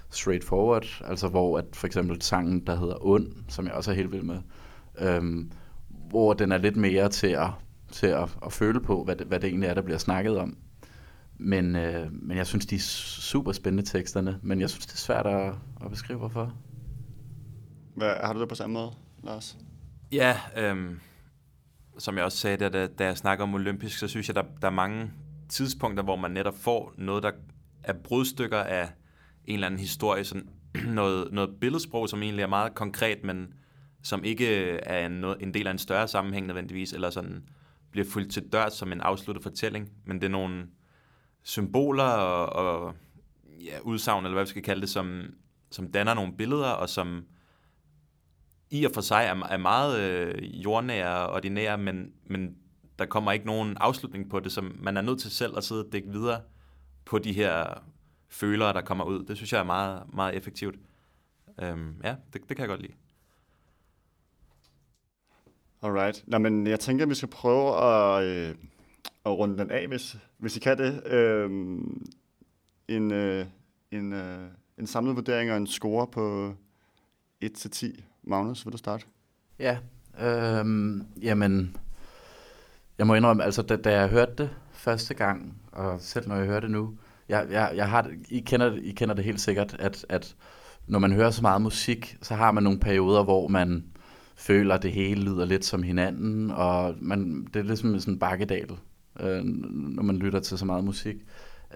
straightforward, altså hvor at for eksempel sangen, der hedder Und, som jeg også er helt vild med, øhm, hvor den er lidt mere til at, til at, at føle på, hvad det, hvad det egentlig er, der bliver snakket om. Men, øh, men jeg synes, de er super spændende teksterne, men jeg synes, det er svært at, at beskrive, hvorfor. Hvad, har du det på samme måde, Lars? Ja, øhm, som jeg også sagde, da, da, da jeg snakker om olympisk, så synes jeg, der, der er mange tidspunkter, hvor man netop får noget, der er brudstykker af en eller anden historie, sådan noget, noget billedsprog, som egentlig er meget konkret, men som ikke er en, en del af en større sammenhæng nødvendigvis, eller sådan bliver fuldt til dørs som en afsluttet fortælling, men det er nogle symboler og, og ja, udsagn, eller hvad vi skal kalde det, som, som danner nogle billeder, og som i og for sig er, er meget øh, jordnære og ordinære, men, men der kommer ikke nogen afslutning på det, som man er nødt til selv at sidde og dække videre på de her følere, der kommer ud. Det synes jeg er meget, meget effektivt. Øhm, ja, det, det kan jeg godt lide. Alright. Nå, men jeg tænker, at vi skal prøve at, øh, at runde den af, hvis, hvis I kan det. Øh, en, øh, en, øh, en samlet vurdering og en score på 1-10. Magnus, vil du starte? Ja, øh, jamen, jeg må indrømme, altså da, da jeg hørte det første gang, og selv når jeg hører det nu, jeg, jeg, jeg har, I, kender, I kender det helt sikkert, at, at når man hører så meget musik, så har man nogle perioder, hvor man føler, at det hele lyder lidt som hinanden, og man, det er ligesom sådan en bakkedal, øh, når man lytter til så meget musik.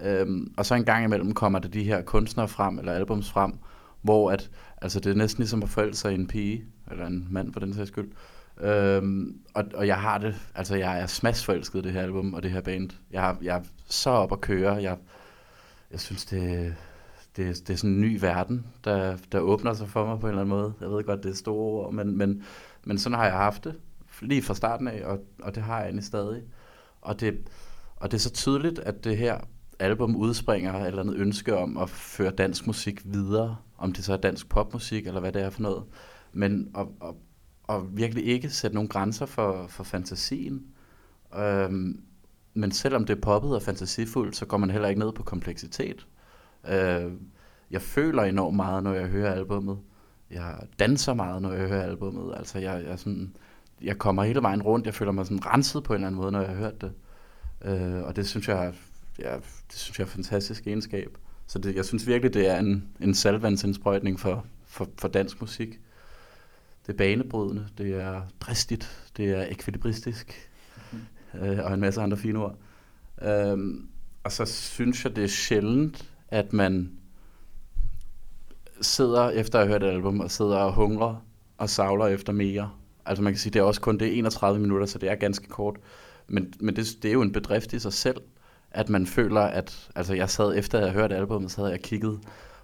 Øh, og så en gang imellem kommer der de her kunstnere frem, eller albums frem, hvor at, altså det er næsten ligesom at forælde sig i en pige, eller en mand for den sags skyld. Øhm, og, og jeg har det, altså jeg er smadsforelsket det her album og det her band. Jeg, har, jeg er så op at køre. Jeg, jeg synes, det, det, det er sådan en ny verden, der, der åbner sig for mig på en eller anden måde. Jeg ved godt, det er store ord, men, men, men sådan har jeg haft det lige fra starten af, og, og det har jeg egentlig stadig. Og det, og det er så tydeligt, at det her album udspringer et eller andet ønske om at føre dansk musik videre, om det så er dansk popmusik, eller hvad det er for noget. Men at, at, at virkelig ikke sætte nogle grænser for, for fantasien. Øhm, men selvom det er poppet og fantasifuldt, så går man heller ikke ned på kompleksitet. Øh, jeg føler enormt meget, når jeg hører albummet. Jeg danser meget, når jeg hører albummet. Altså, jeg, jeg, sådan, jeg kommer hele vejen rundt. Jeg føler mig sådan renset på en eller anden måde, når jeg har hørt det. Øh, og det synes jeg, ja, det synes jeg er fantastisk egenskab. Så det, jeg synes virkelig, det er en, en salvandsindsprøjtning for, for, for dansk musik. Det er banebrydende, det er dristigt, det er ekvilibristisk, mm. øh, og en masse andre fine ord. Øhm, og så synes jeg, det er sjældent, at man sidder efter at have hørt et album, og sidder og hungrer og savler efter mere. Altså man kan sige, det er også kun det er 31 minutter, så det er ganske kort. Men, men det, det er jo en bedrift i sig selv, at man føler, at... Altså jeg sad efter at have hørt albumet, så havde jeg kigget,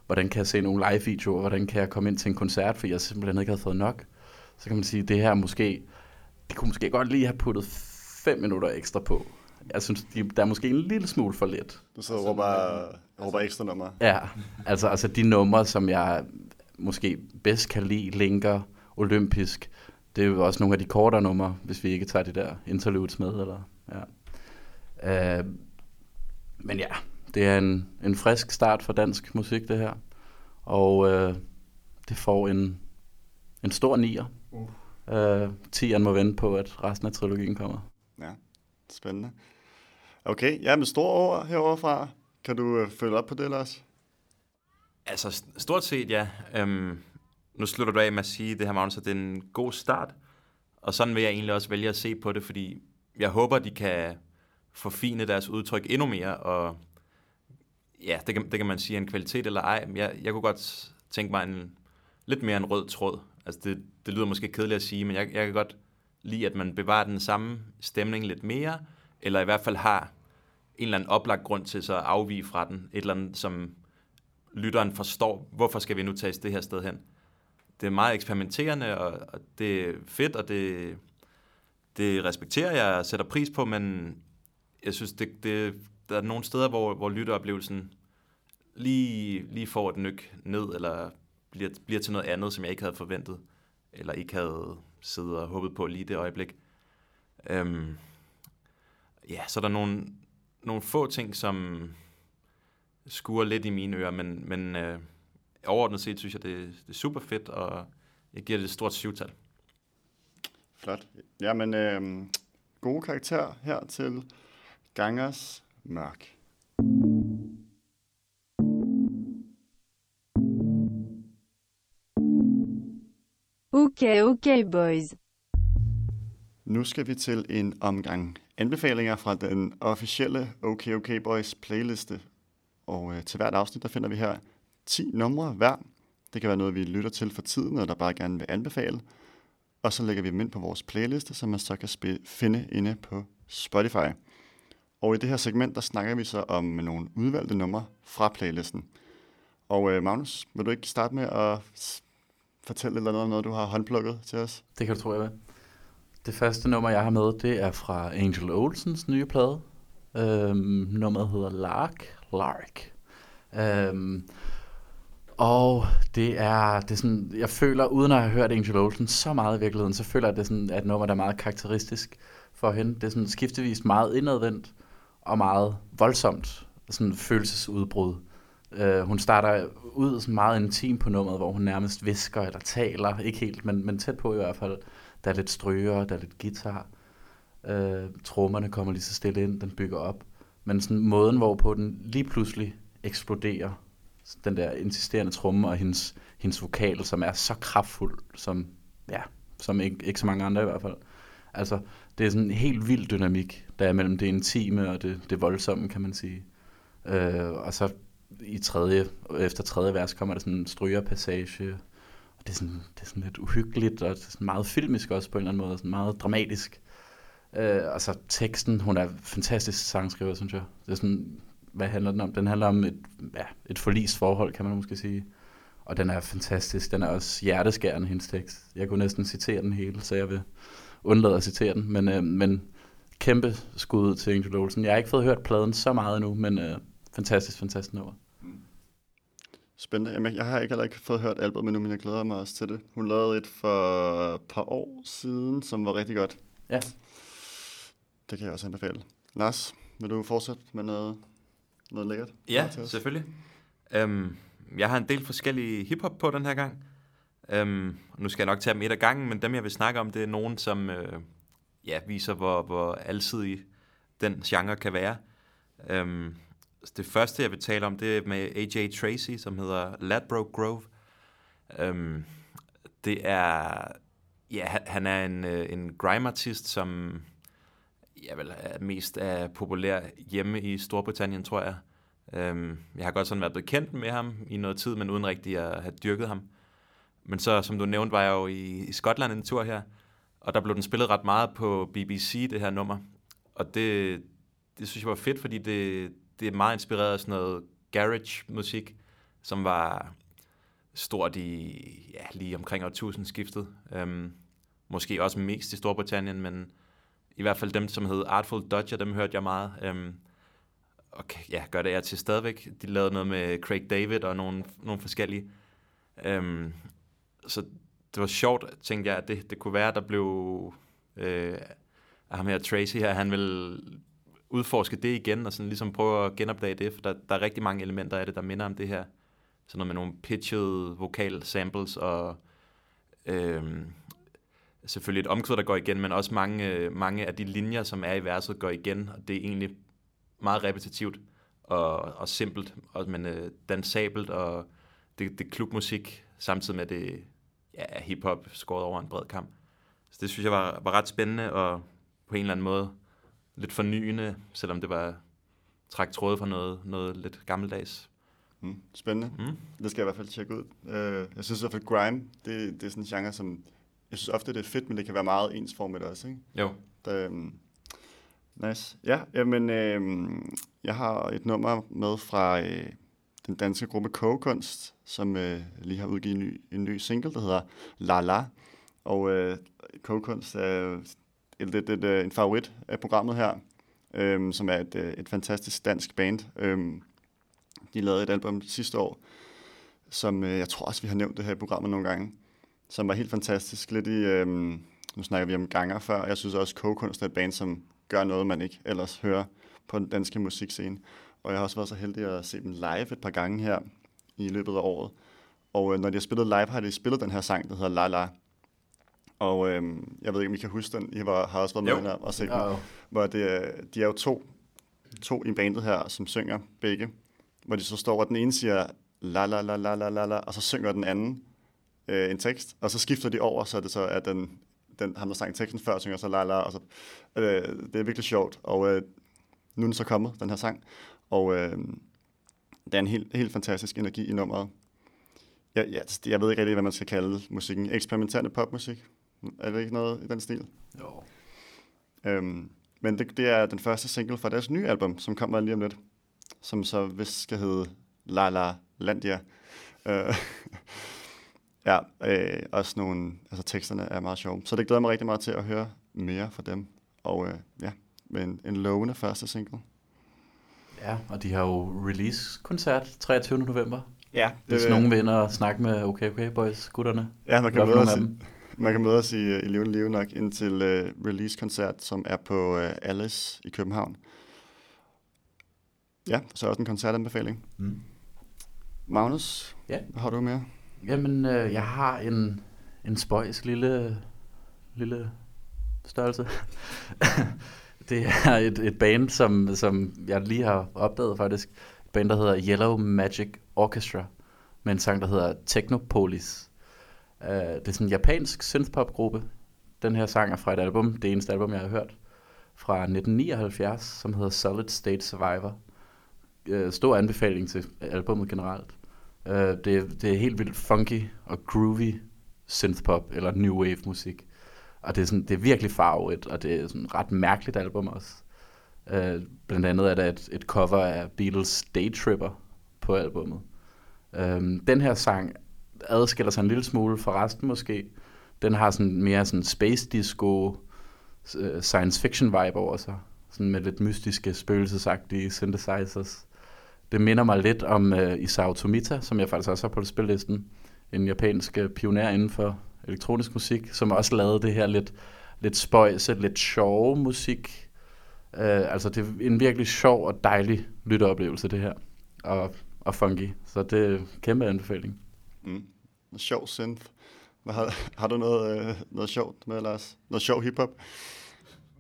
hvordan kan jeg se nogle live-videoer, hvordan kan jeg komme ind til en koncert, for jeg simpelthen ikke havde fået nok. Så kan man sige, det her måske... Det kunne måske godt lige have puttet fem minutter ekstra på. Jeg synes, de, der er måske en lille smule for lidt. Du sidder og råber, råber ekstra nummer. Ja, altså, altså de numre, som jeg måske bedst kan lide, linker, olympisk, det er jo også nogle af de kortere numre, hvis vi ikke tager de der interludes med. Eller, ja. Øh, men ja, det er en, en frisk start for dansk musik, det her. Og øh, det får en, en stor nier. Uh. Øh, tieren må vente på, at resten af trilogien kommer. Ja, spændende. Okay, ja, med store ord herovre fra. Kan du øh, følge op på det, Lars? Altså, st- stort set, ja. Øhm, nu slutter du af med at sige det her, Magnus, at det er en god start. Og sådan vil jeg egentlig også vælge at se på det, fordi jeg håber, de kan forfine deres udtryk endnu mere, og ja, det kan, det kan man sige en kvalitet eller ej. Men jeg, jeg kunne godt tænke mig en, lidt mere en rød tråd. Altså det, det lyder måske kedeligt at sige, men jeg, jeg kan godt lide, at man bevarer den samme stemning lidt mere, eller i hvert fald har en eller anden oplagt grund til så at afvige fra den. Et eller andet, som lytteren forstår, hvorfor skal vi nu tage det her sted hen. Det er meget eksperimenterende, og, og det er fedt, og det, det respekterer jeg og sætter pris på, men jeg synes, det, det, der er nogle steder, hvor, hvor lytteoplevelsen lige, lige får et nyk ned, eller bliver, bliver til noget andet, som jeg ikke havde forventet, eller ikke havde siddet og håbet på lige det øjeblik. Øhm, ja, så er der nogle, nogle få ting, som skuer lidt i mine ører, men, men øh, overordnet set synes jeg, det, det er super fedt, og jeg giver det et stort syvtal. Flot. Jamen, øh, gode karakter her til Gangers Mørk. Okay, okay, boys. Nu skal vi til en omgang anbefalinger fra den officielle OK OK Boys playliste. Og øh, til hvert afsnit, der finder vi her 10 numre hver. Det kan være noget, vi lytter til for tiden, og der bare gerne vil anbefale. Og så lægger vi dem ind på vores playliste, som man så kan spille, finde inde på Spotify. Og i det her segment, der snakker vi så om nogle udvalgte numre fra playlisten. Og øh, Magnus, vil du ikke starte med at fortælle lidt noget om noget, du har håndplukket til os? Det kan du tro, jeg vil. Det første nummer, jeg har med, det er fra Angel Olsens nye plade. Øhm, nummeret hedder Lark. Lark. Øhm, og det er, det er sådan, jeg føler, uden at have hørt Angel Olsen så meget i virkeligheden, så føler jeg, at det er sådan, et nummer, der er meget karakteristisk for hende. Det er sådan skiftevis meget indadvendt og meget voldsomt sådan følelsesudbrud. Uh, hun starter ud sådan meget intim på nummeret, hvor hun nærmest visker eller taler, ikke helt, men, men tæt på i hvert fald. Der er lidt stryger, der er lidt guitar. Uh, trommerne kommer lige så stille ind, den bygger op. Men sådan måden, hvorpå den lige pludselig eksploderer, den der insisterende tromme og hendes, hendes vokal, som er så kraftfuld, som, ja, som ikke, ikke så mange andre i hvert fald. Altså, det er sådan en helt vild dynamik, der er mellem det intime og det, det voldsomme, kan man sige. Øh, og så i tredje, efter tredje vers kommer der sådan en strygerpassage, og det er, sådan, det er sådan lidt uhyggeligt, og det er sådan meget filmisk også på en eller anden måde, sådan meget dramatisk. Øh, og så teksten, hun er fantastisk sangskriver, synes jeg. Det er sådan, hvad handler den om? Den handler om et, ja, et forlist forhold, kan man måske sige. Og den er fantastisk. Den er også hjerteskærende, hendes tekst. Jeg kunne næsten citere den hele, så jeg vil undlade at citere den. Men, øh, men kæmpe skud til Angel Olsen. Jeg har ikke fået hørt pladen så meget endnu, men øh, fantastisk, fantastisk nummer. Spændende. Jamen, jeg har ikke heller ikke fået hørt albumet endnu, men jeg glæder mig også til det. Hun lavede et for et par år siden, som var rigtig godt. Ja. Det kan jeg også anbefale. Lars, vil du fortsætte med noget, noget lækkert? Ja, selvfølgelig. Um, jeg har en del forskellige hiphop på den her gang. Um, nu skal jeg nok tage dem et af gangen, men dem jeg vil snakke om, det er nogen, som uh, ja, viser, hvor, hvor alsidig den genre kan være. Um, det første, jeg vil tale om, det er med AJ Tracy, som hedder Ladbroke Grove. Um, det er... Ja, han- han er en, øh, en grime-artist, som ja, vel, er mest er populær hjemme i Storbritannien, tror jeg. Um, jeg har godt sådan været bekendt med ham i noget tid, men uden rigtig at have dyrket ham. Men så, som du nævnte, var jeg jo i, i Skotland en tur her, og der blev den spillet ret meget på BBC, det her nummer. Og det, det synes jeg var fedt, fordi det, det er meget inspireret af sådan noget garage-musik, som var stort i ja, lige omkring årtusindskiftet. Øhm, måske også mest i Storbritannien, men i hvert fald dem, som hed Artful Dodger, dem hørte jeg meget. Øhm, og ja, gør det jeg til stadigvæk. De lavede noget med Craig David og nogle, nogle forskellige. Øhm, så det var sjovt, tænkte jeg, at det, det kunne være, at der blev... Øh, at ham her Tracy her, han vil udforske det igen, og sådan ligesom prøve at genopdage det, for der, der er rigtig mange elementer af det, der minder om det her. Sådan noget med nogle pitched vokal samples, og øhm, selvfølgelig et omkvæd, der går igen, men også mange, øh, mange af de linjer, som er i verset, går igen, og det er egentlig meget repetitivt og, og simpelt, og, men øh, dansabelt, og det, det er klubmusik, samtidig med det ja, hiphop skåret over en bred kamp. Så det synes jeg var, var ret spændende, og på en eller anden måde lidt fornyende, selvom det var træk tråde fra noget, noget lidt gammeldags. Mm, spændende. Mm. Det skal jeg i hvert fald tjekke ud. Uh, jeg synes i hvert fald, grime, det, det er sådan en genre, som... Jeg synes ofte, det er fedt, men det kan være meget ensformigt også, ikke? Jo. Der, um, nice. Ja, jamen, uh, jeg har et nummer med fra uh, den danske gruppe Kogekunst, som uh, lige har udgivet en ny, en ny single, der hedder La La. Og uh, Kogekunst er et, et, et, et, en favorit af programmet her, um, som er et, et fantastisk dansk band. Um, de lavede et album sidste år, som øh, jeg tror også, vi har nævnt det her i programmet nogle gange, som var helt fantastisk. Lidt i, øh, nu snakker vi om ganger før, jeg synes også, at Kogekunst er et band, som gør noget, man ikke ellers hører på den danske musikscene. Og jeg har også været så heldig at se dem live et par gange her i løbet af året. Og øh, når de har spillet live, har de spillet den her sang, der hedder La La. Og øh, jeg ved ikke, om I kan huske den. I var, har også været med og set Ja, den. Hvor det, er- de er jo to, to i bandet her, som synger begge hvor de så står, hvor den ene siger la la la la la la la, og så synger den anden øh, en tekst, og så skifter de over, så det så er den, den ham, der sang teksten før, synger så la la, og så, øh, det er virkelig sjovt, og øh, nu er den så kommet, den her sang, og øh, der er en helt, helt fantastisk energi i nummeret. Jeg, jeg, jeg ved ikke rigtig, hvad man skal kalde musikken. Eksperimenterende popmusik? Er det ikke noget i den stil? Jo. Øhm, men det, det er den første single fra deres nye album, som kommer lige om lidt, som så vist skal hedde La La Landia. Øh, ja, øh, også nogle, altså teksterne er meget sjove. Så det glæder mig rigtig meget til at høre mere fra dem. Og øh, ja, med en, en lovende første single. Ja, og de har jo release-koncert 23. november. Ja, Hvis nogen vil ind og snakke med OK OK Boys, gutterne. Ja, man kan, møde os, i- man kan møde os i, i Levende Live nok ind til uh, release-koncert, som er på uh, Alice i København. Ja, så også en koncertanbefaling. Mm. Magnus, Ja. hvad har du mere? Jamen, øh, jeg har en, en spøjs lille, lille størrelse. det er et, et band, som, som jeg lige har opdaget faktisk. Et band, der hedder Yellow Magic Orchestra, med en sang, der hedder Technopolis. Uh, det er sådan en japansk synthpop-gruppe. Den her sang er fra et album, det eneste album, jeg har hørt, fra 1979, som hedder Solid State Survivor. Uh, stor anbefaling til albummet generelt. Uh, det, det er helt vildt funky og groovy synthpop eller new wave musik. Og det er, sådan, det er virkelig farvet, og det er sådan et ret mærkeligt album også. Uh, blandt andet er der et, et cover af Beatles Day Tripper på albummet. Um, øh, den her sang adskiller sig en lille smule fra resten måske. Den har sådan mere sådan space disco, uh, science fiction vibe over sig. Sådan med lidt mystiske, spøgelsesagtige synthesizers. Det minder mig lidt om uh, Isao Tomita, som jeg faktisk også har på spillisten. En japansk øh, pioner inden for elektronisk musik, som også lavede det her lidt, lidt spøjse, lidt sjove musik. Uh, altså det er en virkelig sjov og dejlig lytteoplevelse, det her. Og, og funky. Så det er en kæmpe anbefaling. Mm. Noget sjov synth. Hvad har, har du noget, øh, noget sjovt med, Lars? Noget sjov hiphop?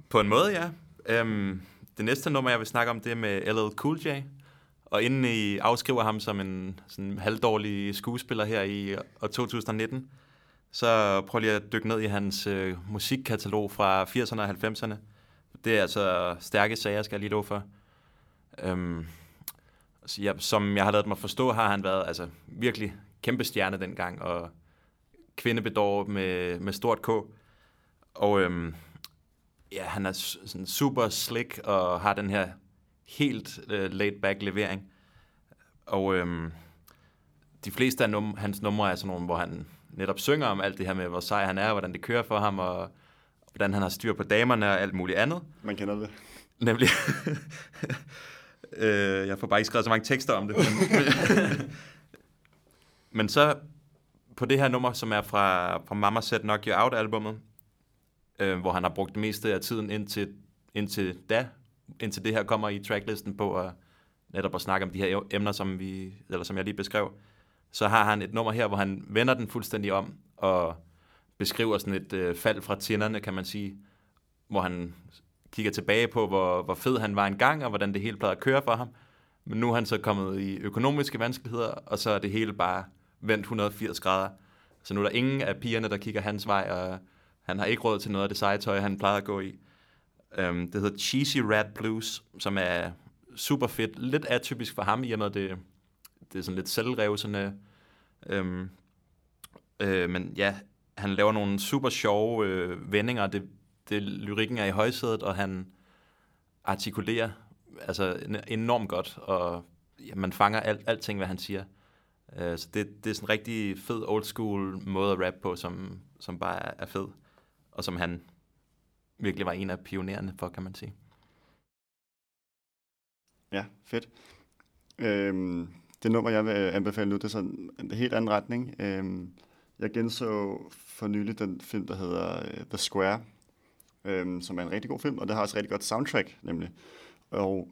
På en måde, ja. Øhm, det næste nummer, jeg vil snakke om, det er med LL Cool J. Og inden I afskriver ham som en sådan halvdårlig skuespiller her i øh, år 2019, så prøv lige at dykke ned i hans øh, musikkatalog fra 80'erne og 90'erne. Det er altså stærke sager, skal jeg lige love for. Øhm, så ja, som jeg har lavet mig forstå, har han været altså, virkelig kæmpe stjerne dengang, og kvindebedår med, med stort K. Og øhm, ja, han er sådan super slick og har den her helt øh, laid-back levering. Og øhm, de fleste af num- hans numre er sådan nogle, hvor han netop synger om alt det her med, hvor sej han er, hvordan det kører for ham, og hvordan han har styr på damerne og alt muligt andet. Man kender det. Nemlig. øh, jeg får bare ikke skrevet så mange tekster om det. Men, men så på det her nummer, som er fra, fra Mama Said Knock You Out-albummet, øh, hvor han har brugt det meste af tiden indtil, indtil da, indtil det her kommer i tracklisten på at netop at snakke om de her emner, som, vi, eller som jeg lige beskrev, så har han et nummer her, hvor han vender den fuldstændig om og beskriver sådan et øh, fald fra tinderne, kan man sige, hvor han kigger tilbage på, hvor, hvor fed han var engang, og hvordan det hele plejede at køre for ham. Men nu er han så kommet i økonomiske vanskeligheder, og så er det hele bare vendt 180 grader. Så nu er der ingen af pigerne, der kigger hans vej, og han har ikke råd til noget af det segetøj, han plejede at gå i. Øhm, det hedder Cheesy Rat Blues, som er super fedt. Lidt atypisk for ham, i og med det, det er sådan lidt selvrevsende. Øhm, øh, men ja, han laver nogle super sjove øh, vendinger. Det, det, lyrikken er i højsædet, og han artikulerer altså enormt godt, og ja, man fanger alt, alting, hvad han siger. Øh, så det, det er sådan en rigtig fed old school måde at rappe på, som, som bare er, er fed, og som han virkelig var en af pionerende for, kan man sige. Ja, fedt. Øhm, det nummer, jeg vil øh, anbefale nu, det er sådan en helt anden retning. Øhm, jeg genså for nylig den film, der hedder øh, The Square, øhm, som er en rigtig god film, og det har også et rigtig godt soundtrack, nemlig. Og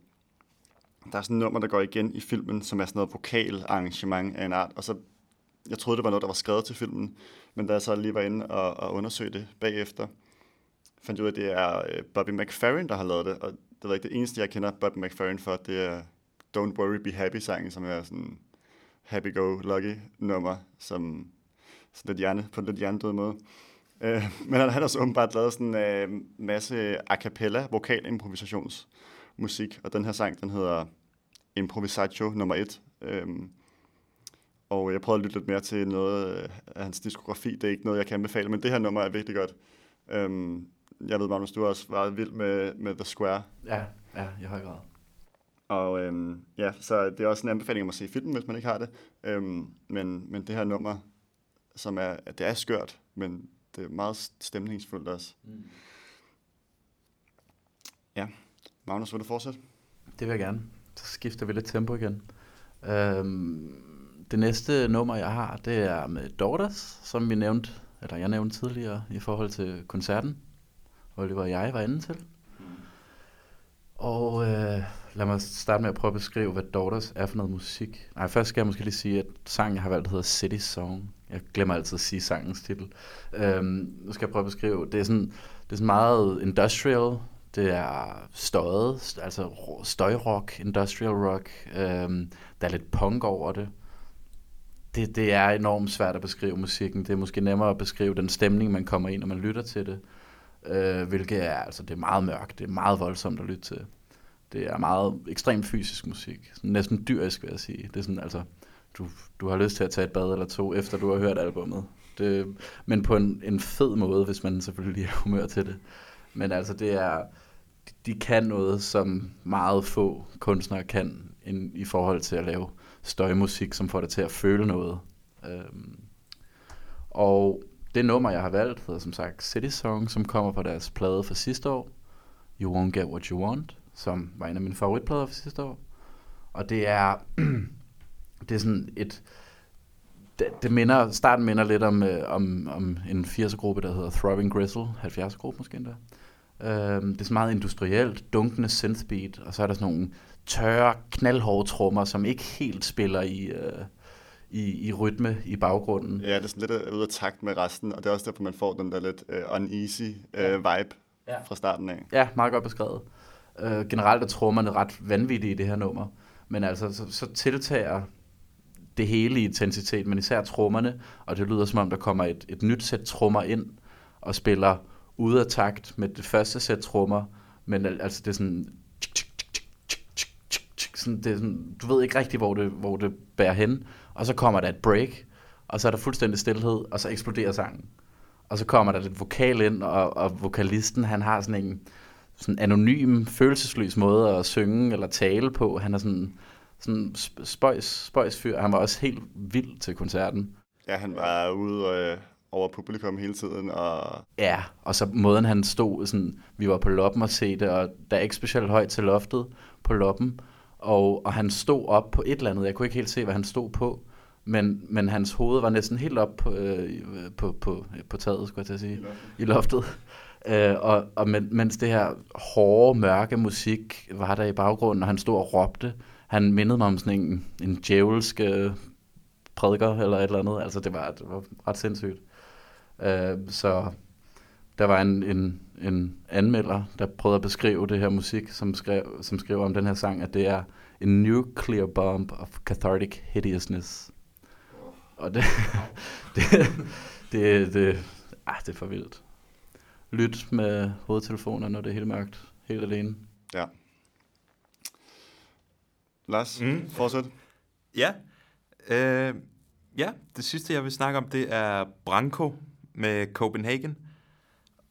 der er sådan et nummer, der går igen i filmen, som er sådan noget vokalarrangement af en art, og så, jeg troede, det var noget, der var skrevet til filmen, men da jeg så lige var inde og, og undersøgte det bagefter, fandt ud af, at det er øh, Bobby McFerrin, der har lavet det, og det var ikke det eneste, jeg kender Bobby McFerrin for, det er Don't Worry, Be Happy-sangen, som er sådan happy-go-lucky nummer, som sådan lidt hjerne, på en lidt hjernedød måde. Øh, men han har også åbenbart lavet sådan en øh, masse a cappella, vokal improvisationsmusik, og den her sang, den hedder Improvisatio nummer 1. Øhm, og jeg prøvede at lytte lidt mere til noget af hans diskografi. Det er ikke noget, jeg kan anbefale, men det her nummer er virkelig godt. Øhm, jeg ved, Magnus, du har også været vild med, med The Square. Ja, ja, i høj grad. Og øhm, ja, så det er også en anbefaling om at se filmen, hvis man ikke har det. Øhm, men, men det her nummer, som er, det er skørt, men det er meget stemningsfuldt også. Mm. Ja, Magnus, vil du fortsætte? Det vil jeg gerne. Så skifter vi lidt tempo igen. Øhm, det næste nummer, jeg har, det er med Daughters, som vi nævnte, eller jeg nævnte tidligere i forhold til koncerten. Oliver og jeg var inde til. Og øh, lad mig starte med at prøve at beskrive, hvad Daughters er for noget musik. Nej, først skal jeg måske lige sige, at sangen, jeg har valgt, hedder City Song. Jeg glemmer altid at sige sangens titel. Øhm, nu skal jeg prøve at beskrive. Det er sådan, det er sådan meget industrial. Det er støjet, altså støjrock, industrial rock. Øhm, der er lidt punk over det. det. Det er enormt svært at beskrive musikken. Det er måske nemmere at beskrive den stemning, man kommer ind, når man lytter til det. Øh, hvilket er, altså, det er meget mørkt. Det er meget voldsomt at lytte til. Det er meget ekstremt fysisk musik. Sådan næsten dyrisk, vil jeg sige. Det er sådan, altså, du, du har lyst til at tage et bad eller to, efter du har hørt albummet. Det, men på en, en fed måde, hvis man selvfølgelig er humør til det. Men altså, det er, de kan noget, som meget få kunstnere kan in, i forhold til at lave støjmusik, som får dig til at føle noget. Øhm, og det nummer, jeg har valgt, hedder som sagt City Song, som kommer på deres plade fra sidste år, You Won't Get What You Want, som var en af mine favoritplader fra sidste år. Og det er, det er sådan et, det, det minder, starten minder lidt om, øh, om, om en 80'er-gruppe, der hedder Throbbing Gristle, 70'er-gruppe måske endda. Øhm, det er så meget industrielt, dunkende synthbeat, og så er der sådan nogle tørre, knaldhårde trommer, som ikke helt spiller i, øh, i, i rytme i baggrunden. Ja, det er sådan lidt ude af takt med resten, og det er også derfor, man får den der lidt uh, uneasy uh, vibe ja. fra starten af. Ja, meget godt beskrevet. Uh, generelt er trommerne ret vanvittige i det her nummer, men altså så, så tiltager det hele i intensitet, men især trommerne, og det lyder som om, der kommer et, et nyt sæt trommer ind og spiller ude af takt med det første sæt trommer, men altså det er sådan, sådan, det er sådan du ved ikke rigtig, hvor det, hvor det bærer hen, og så kommer der et break, og så er der fuldstændig stillhed, og så eksploderer sangen. Og så kommer der lidt vokal ind, og, og vokalisten, han har sådan en sådan anonym, følelsesløs måde at synge eller tale på. Han er sådan, sådan spøjs, spøjs fyr. Han var også helt vild til koncerten. Ja, han var ude øh, over publikum hele tiden. Og... Ja, og så måden han stod, sådan, vi var på loppen og se det, og der er ikke specielt højt til loftet på loppen. Og, og han stod op på et eller andet. Jeg kunne ikke helt se, hvad han stod på men, men hans hoved var næsten helt op på, øh, på, på, på taget, skulle jeg til at sige, i loftet. Øh, og og men, mens det her hårde, mørke musik var der i baggrunden, og han stod og råbte, han mindede mig om sådan en, en djævelsk øh, prædiker eller et eller andet. Altså det var, det var ret sindssygt. Øh, så der var en, en, en anmelder, der prøvede at beskrive det her musik, som skrev, som skrev om den her sang, at det er en nuclear bomb of cathartic hideousness. Og det, det, det, det, ah, det er for vildt. Lyt med hovedtelefoner, når det er helt mørkt, helt alene. Ja. Lars, Mm. fortsæt. Ja. Øh, ja, det sidste, jeg vil snakke om, det er Branko med Copenhagen.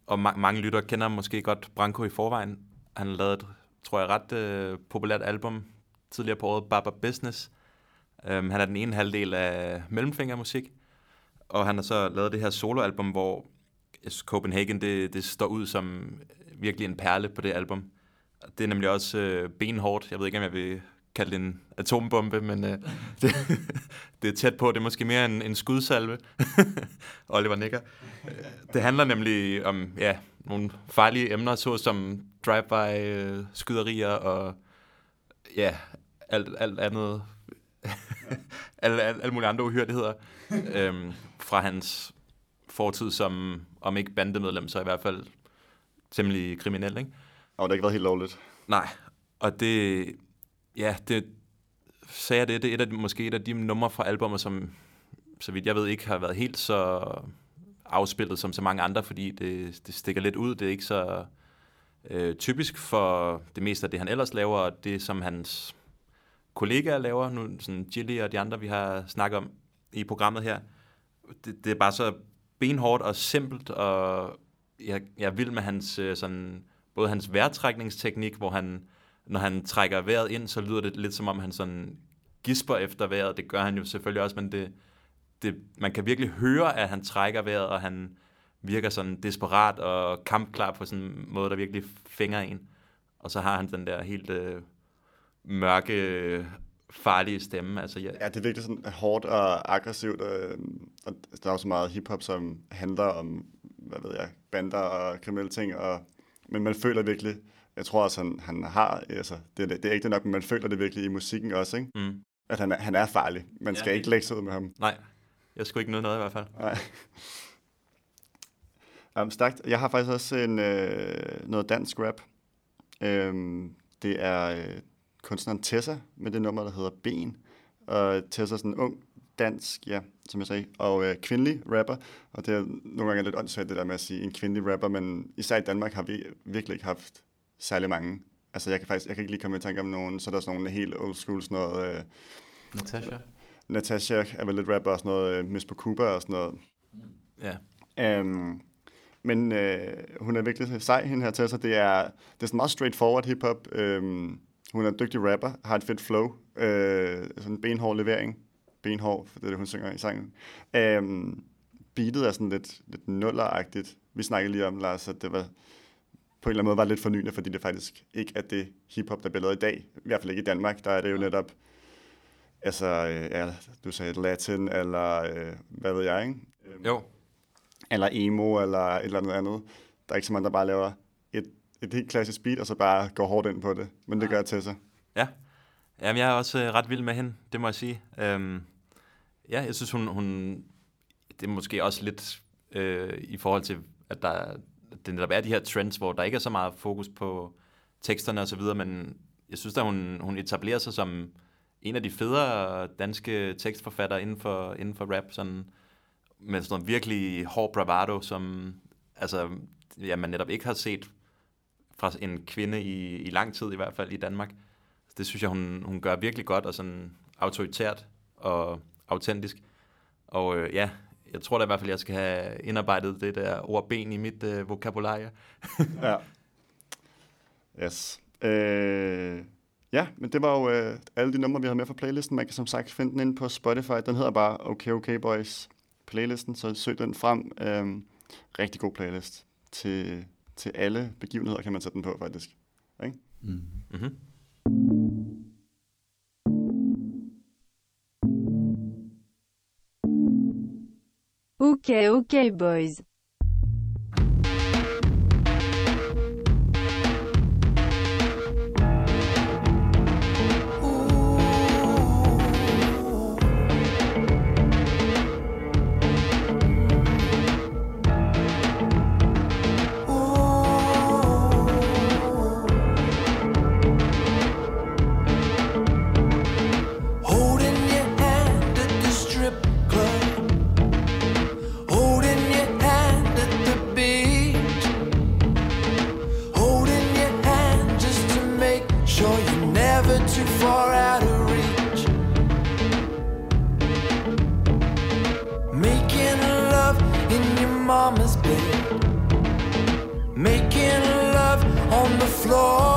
Og ma- mange lyttere kender måske godt Branko i forvejen. Han har lavet et, tror jeg, ret øh, populært album tidligere på året, Baba Business. Um, han er den ene halvdel af Mellemfingermusik. Og han har så lavet det her soloalbum, hvor Copenhagen det, det står ud som virkelig en perle på det album. Det er nemlig også øh, benhårdt. Jeg ved ikke, om jeg vil kalde det en atombombe, men øh, det, det er tæt på. Det er måske mere en, en skudsalve. Oliver nikker. Det handler nemlig om ja, nogle farlige emner, såsom drive-by øh, skyderier og ja, alt, alt andet alle, alle, alle mulige andre uhyrligheder øhm, fra hans fortid som, om ikke bandemedlem, så i hvert fald temmelig kriminel, ikke? Og det har ikke været helt lovligt. Nej, og det, ja, det sagde jeg det, det er et af, måske et af de numre fra albumet, som, så vidt jeg ved, ikke har været helt så afspillet som så mange andre, fordi det, det stikker lidt ud. Det er ikke så øh, typisk for det meste af det, han ellers laver, og det, som hans kollegaer laver, nu sådan Gilly og de andre, vi har snakket om i programmet her. Det, det er bare så benhårdt og simpelt, og jeg, jeg er vild med hans øh, sådan, både hans vejrtrækningsteknik, hvor han, når han trækker vejret ind, så lyder det lidt som om han sådan gisper efter vejret. Det gør han jo selvfølgelig også, men det, det, man kan virkelig høre, at han trækker vejret, og han virker sådan desperat og kampklar på sådan en måde, der virkelig fænger en. Og så har han den der helt øh, mørke, farlige stemme. Altså, jeg, Ja, det er virkelig sådan hårdt og aggressivt, øh, og der er jo så meget hiphop, som handler om, hvad ved jeg, bander og kriminelle ting, og, men man føler virkelig, jeg tror også, han, han har, altså, det, er- det er ikke det nok, men man føler det virkelig i musikken også, ikke? mm, at han er, han er farlig. Man Ja, skal ikke lægge sig ud med ham. nej, jeg skulle ikke noget noget i hvert fald. Nej. Um, stærkt. Jeg har faktisk også en, øh, noget dansk rap. Øhm, det er øh, kunstneren Tessa med det nummer, der hedder Ben. Og Tessa er sådan en ung dansk, ja, som jeg sagde, og øh, kvindelig rapper. Og det er nogle gange lidt åndssvagt, det der med at sige en kvindelig rapper, men især i Danmark har vi virkelig ikke haft særlig mange. Altså jeg kan faktisk, jeg kan ikke lige komme i tanke om nogen, så er der sådan nogle helt old school, sådan noget, øh, Natasha? Natasha er vel lidt rapper og sådan noget, øh, Miss på Cuba og sådan noget. Ja. Um, men øh, hun er virkelig sej, hende her til, så det er, det er sådan meget straightforward hiphop. Um, hun er en dygtig rapper, har et fedt flow, øh, sådan en benhård levering. Benhård, for det er det, hun synger i sangen. Um, beatet er sådan lidt, lidt nulleragtigt. Vi snakkede lige om, Lars, at det var på en eller anden måde var lidt fornyende, fordi det faktisk ikke er det hiphop, der bliver lavet i dag. I hvert fald ikke i Danmark. Der er det jo netop, altså, øh, ja, du sagde latin, eller øh, hvad ved jeg, ikke? Jo, eller emo, eller et eller andet andet. Der er ikke så mange, der bare laver et, helt klassisk beat, og så bare går hårdt ind på det. Men det gør til sig. Ja. Jamen, jeg er også øh, ret vild med hende, det må jeg sige. Øhm, ja, jeg synes, hun, hun... Det er måske også lidt øh, i forhold til, at der, det netop er de her trends, hvor der ikke er så meget fokus på teksterne og så videre, men jeg synes, at hun, hun etablerer sig som en af de federe danske tekstforfattere inden for, inden for rap, sådan, med sådan noget virkelig hård bravado, som altså, ja, man netop ikke har set fra en kvinde i, i lang tid, i hvert fald i Danmark. Det synes jeg, hun, hun gør virkelig godt og sådan autoritært og autentisk. Og øh, ja, jeg tror da i hvert fald, jeg skal have indarbejdet det der ord ben i mit øh, vokabularie. Ja. Yes. Øh, ja, men det var jo øh, alle de numre, vi havde med fra playlisten. Man kan som sagt finde den inde på Spotify. Den hedder bare Okay Okay Boys playlisten, så søg den frem. Øh, rigtig god playlist. Til, til alle begivenheder kan man sætte den på, faktisk. Mm. Mm-hmm. Ok ok boys. The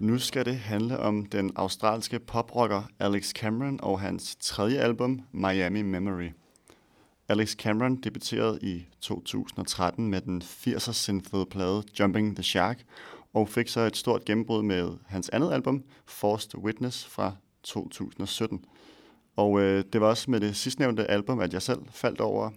Nu skal det handle om den australske poprocker Alex Cameron og hans tredje album, Miami Memory. Alex Cameron debuterede i 2013 med den 80'er synthede plade Jumping the Shark, og fik så et stort gennembrud med hans andet album, Forced Witness fra 2017. Og øh, det var også med det sidstnævnte album, at jeg selv faldt over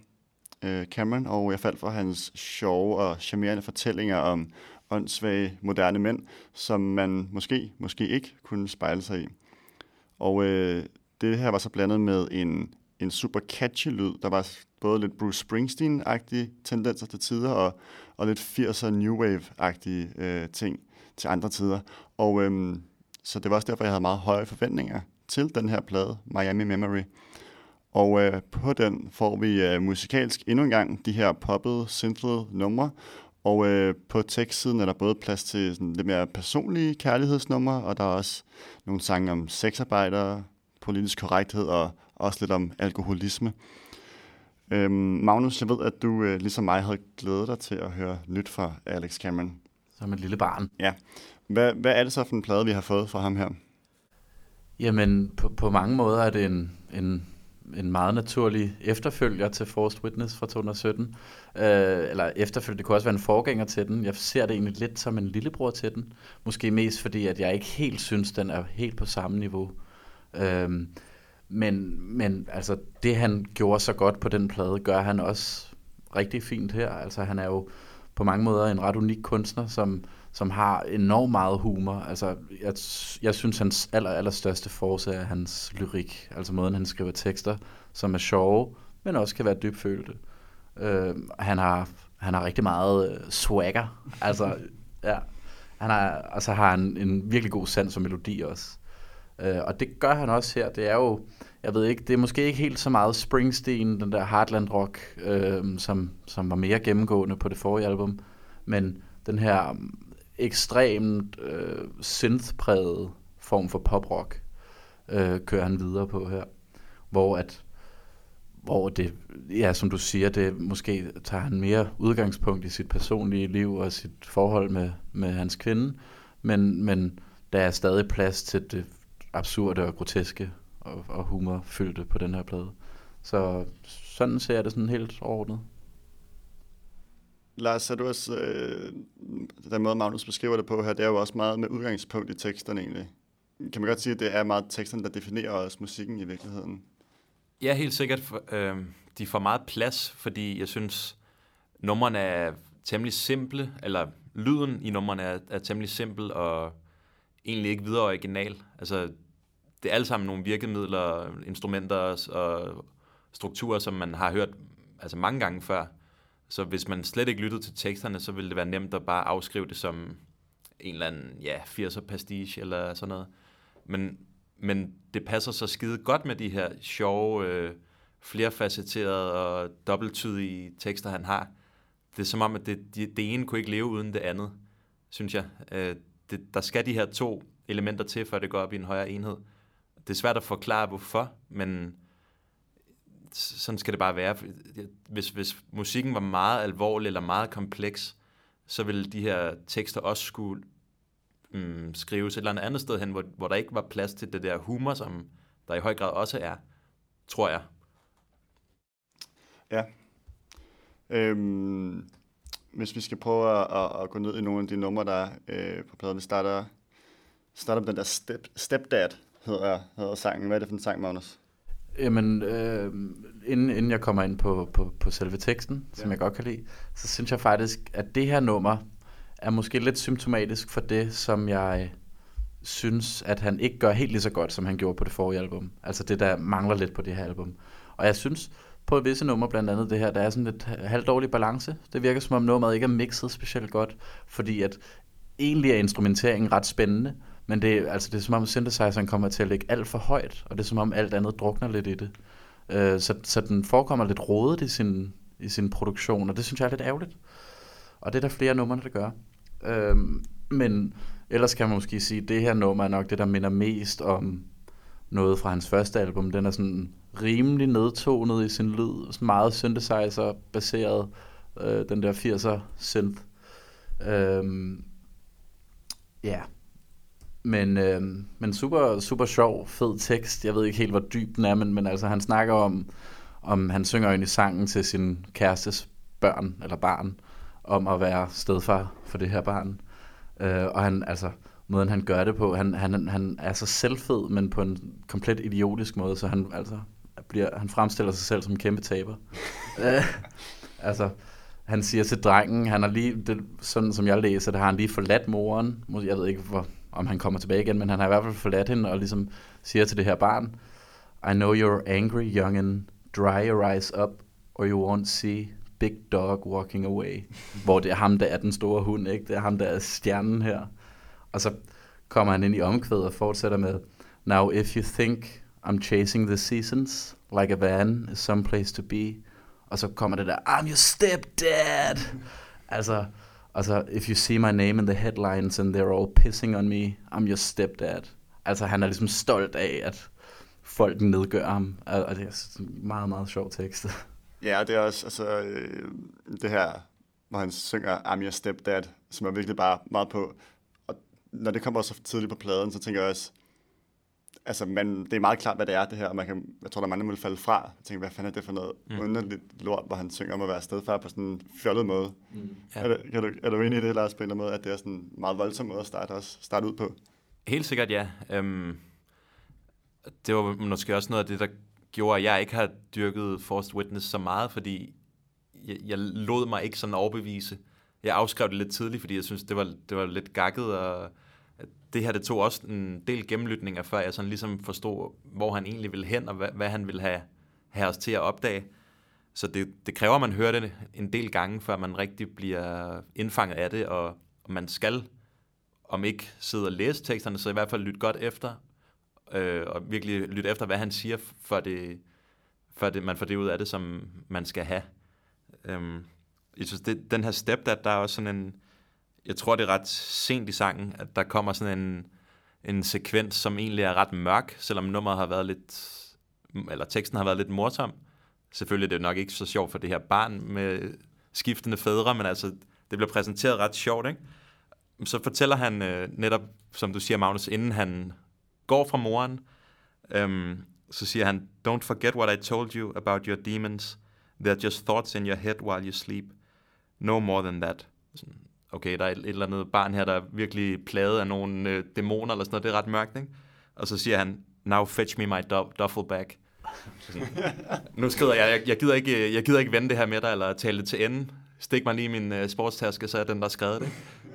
øh, Cameron, og jeg faldt for hans sjove og charmerende fortællinger om åndssvage moderne mænd, som man måske, måske ikke kunne spejle sig i. Og øh, det her var så blandet med en, en super catchy lyd. Der var både lidt Bruce Springsteen-agtige tendenser til tider, og, og lidt 80'er New Wave-agtige øh, ting til andre tider. Og øh, så det var også derfor, jeg havde meget høje forventninger til den her plade, Miami Memory. Og øh, på den får vi øh, musikalsk endnu en gang de her poppede, synthede numre. Og øh, på tekstsiden er der både plads til sådan lidt mere personlige kærlighedsnumre, og der er også nogle sange om sexarbejdere, politisk korrekthed og også lidt om alkoholisme. Øhm, Magnus, jeg ved, at du øh, ligesom mig havde glædet dig til at høre nyt fra Alex Cameron. Som et lille barn. Ja. Hvad, hvad er det så for en plade, vi har fået fra ham her? Jamen, på, på mange måder er det en, en, en meget naturlig efterfølger til Forced Witness fra 2017. Øh, eller efterfølger, det kunne også være en forgænger til den. Jeg ser det egentlig lidt som en lillebror til den. Måske mest fordi, at jeg ikke helt synes, den er helt på samme niveau. Øh, men, men altså, det han gjorde så godt på den plade, gør han også rigtig fint her. Altså, han er jo på mange måder en ret unik kunstner, som, som har enormt meget humor. Altså, jeg, jeg synes, hans aller, allerstørste force er hans lyrik. Altså måden, han skriver tekster, som er sjove, men også kan være dybfølte. Øh, han, har, han har rigtig meget øh, swagger. Altså, ja. Han har, og så har han en virkelig god sans for melodi også. Øh, og det gør han også her. Det er jo, jeg ved ikke, det er måske ikke helt så meget Springsteen, den der Heartland Rock, øh, som, som var mere gennemgående på det forrige album, men den her ekstremt øh, synthpræget form for poprock øh, kører han videre på her, hvor at hvor det, ja, som du siger, det måske tager han mere udgangspunkt i sit personlige liv og sit forhold med, med hans kvinde, men, men der er stadig plads til det absurde og groteske og, og humorfyldte på den her plade. Så sådan ser jeg det sådan helt overordnet. Lars, er du også, øh, den måde Magnus beskriver det på her, det er jo også meget med udgangspunkt i teksterne egentlig. Kan man godt sige, at det er meget teksterne, der definerer også musikken i virkeligheden? Ja, helt sikkert. Øh, de får meget plads, fordi jeg synes, numrene er temmelig simple, eller lyden i numrene er, er temmelig simpel, og egentlig ikke videre original. Altså, det er alle sammen nogle virkemidler, instrumenter og strukturer, som man har hørt altså mange gange før. Så hvis man slet ikke lyttede til teksterne, så ville det være nemt at bare afskrive det som en eller anden ja, 80'er pastiche eller sådan noget. Men, men det passer så skide godt med de her sjove, øh, flerfacetterede og dobbelttydige tekster, han har. Det er som om, at det, det, det ene kunne ikke leve uden det andet, synes jeg. Øh, det, der skal de her to elementer til, før det går op i en højere enhed. Det er svært at forklare, hvorfor, men sådan skal det bare være. Hvis, hvis musikken var meget alvorlig eller meget kompleks, så ville de her tekster også skulle mm, skrives et eller andet andet sted hen, hvor, hvor der ikke var plads til det der humor, som der i høj grad også er, tror jeg. Ja. Øhm, hvis vi skal prøve at, at, at gå ned i nogle af de numre, der er øh, på pladen. Vi starter, starter med den der step, Stepdad, hedder, hedder sangen. Hvad er det for en sang, Magnus? Jamen, øh, inden, inden jeg kommer ind på, på, på selve teksten, som ja. jeg godt kan lide, så synes jeg faktisk, at det her nummer er måske lidt symptomatisk for det, som jeg synes, at han ikke gør helt lige så godt, som han gjorde på det forrige album. Altså det, der mangler lidt på det her album. Og jeg synes, på visse numre, blandt andet det her, der er sådan lidt halvdårlig balance. Det virker som om nummeret ikke er mixet specielt godt, fordi at egentlig er instrumenteringen ret spændende, men det, altså, det er som om synthesizeren kommer til at ligge alt for højt, og det er som om alt andet drukner lidt i det. Øh, så, så den forekommer lidt rodet i sin, i sin produktion, og det synes jeg er lidt ærgerligt. Og det er der flere numre, der gør. Øh, men ellers kan man måske sige, at det her nummer er nok det, der minder mest om, noget fra hans første album. Den er sådan rimelig nedtonet i sin lyd, sådan meget synthesizer-baseret, øh, den der 80'er synth. Øhm, ja, men, øh, men super, super sjov, fed tekst. Jeg ved ikke helt, hvor dyb den er, men, men altså, han snakker om, om han synger ind i sangen til sin kærestes børn, eller barn, om at være stedfar for det her barn. Øh, og han, altså, måden han gør det på, han, han, han er så selvfed, men på en komplet idiotisk måde, så han, altså, bliver, han fremstiller sig selv som en kæmpe taber. øh, altså, han siger til drengen, han har lige, det, sådan som jeg læser det, har han lige forladt moren. Jeg ved ikke, hvor, om han kommer tilbage igen, men han har i hvert fald forladt hende, og ligesom siger til det her barn, I know you're angry, youngin. Dry your eyes up, or you won't see big dog walking away. Hvor det er ham, der er den store hund, ikke? Det er ham, der er stjernen her. Og så kommer han ind i omkvædet og fortsætter med, Now if you think I'm chasing the seasons, like a van is someplace to be. Og så kommer det der, I'm your stepdad. altså, altså, if you see my name in the headlines and they're all pissing on me, I'm your stepdad. Altså, han er ligesom stolt af, at folk nedgør ham. Og det er en meget, meget sjov tekst. Ja, og det er også altså, øh, det her, hvor han synger I'm your stepdad, som er virkelig bare meget på. Og når det kommer så tidligt på pladen, så tænker jeg også, altså man, det er meget klart, hvad det er, det her. Man kan, jeg tror, der er mange, der vil falde fra. Jeg tænker, hvad fanden er det for noget mm. underligt lort, hvor han synger om at være stedfar på sådan en fjollet måde. Mm. Ja. Er, du, er, du, er du enig i det, Lars, på en eller anden måde, at det er sådan en meget voldsom måde at starte, også, starte ud på? Helt sikkert ja. Øhm, det var måske også noget af det, der gjorde, at jeg ikke har dyrket Forced Witness så meget, fordi jeg, jeg lod mig ikke sådan overbevise. Jeg afskrev det lidt tidligt, fordi jeg synes, det var, det var lidt gakket, og det her, det tog også en del gennemlytninger, før jeg sådan ligesom forstod, hvor han egentlig ville hen, og hvad, hvad han ville have, have os til at opdage. Så det, det kræver, at man hører det en del gange, før man rigtig bliver indfanget af det, og, og man skal om ikke sidde og læse teksterne, så i hvert fald lytte godt efter, øh, og virkelig lytte efter, hvad han siger, for det, for det, man får det ud af det, som man skal have. Øhm, jeg synes, det, den her step, der, der er også sådan en, jeg tror, det er ret sent i sangen, at der kommer sådan en, en sekvens, som egentlig er ret mørk, selvom nummeret har været lidt, eller teksten har været lidt morsom. Selvfølgelig er det nok ikke så sjovt for det her barn med skiftende fædre, men altså, det bliver præsenteret ret sjovt, ikke? så fortæller han øh, netop, som du siger, Magnus, inden han går fra moren, øhm, så siger han, Don't forget what I told you about your demons. They're just thoughts in your head while you sleep. No more than that. Sådan, Okay, der er et, et eller andet barn her, der er virkelig plaget af nogle øh, dæmoner eller sådan noget. Det er ret mørkt, ikke? Og så siger han, Now fetch me my duffel bag. Nu skrider jeg, jeg, jeg, gider ikke, jeg gider ikke vende det her med dig, eller tale det til ende. Stik mig lige i min øh, sportstaske, så er den, der skrevet det.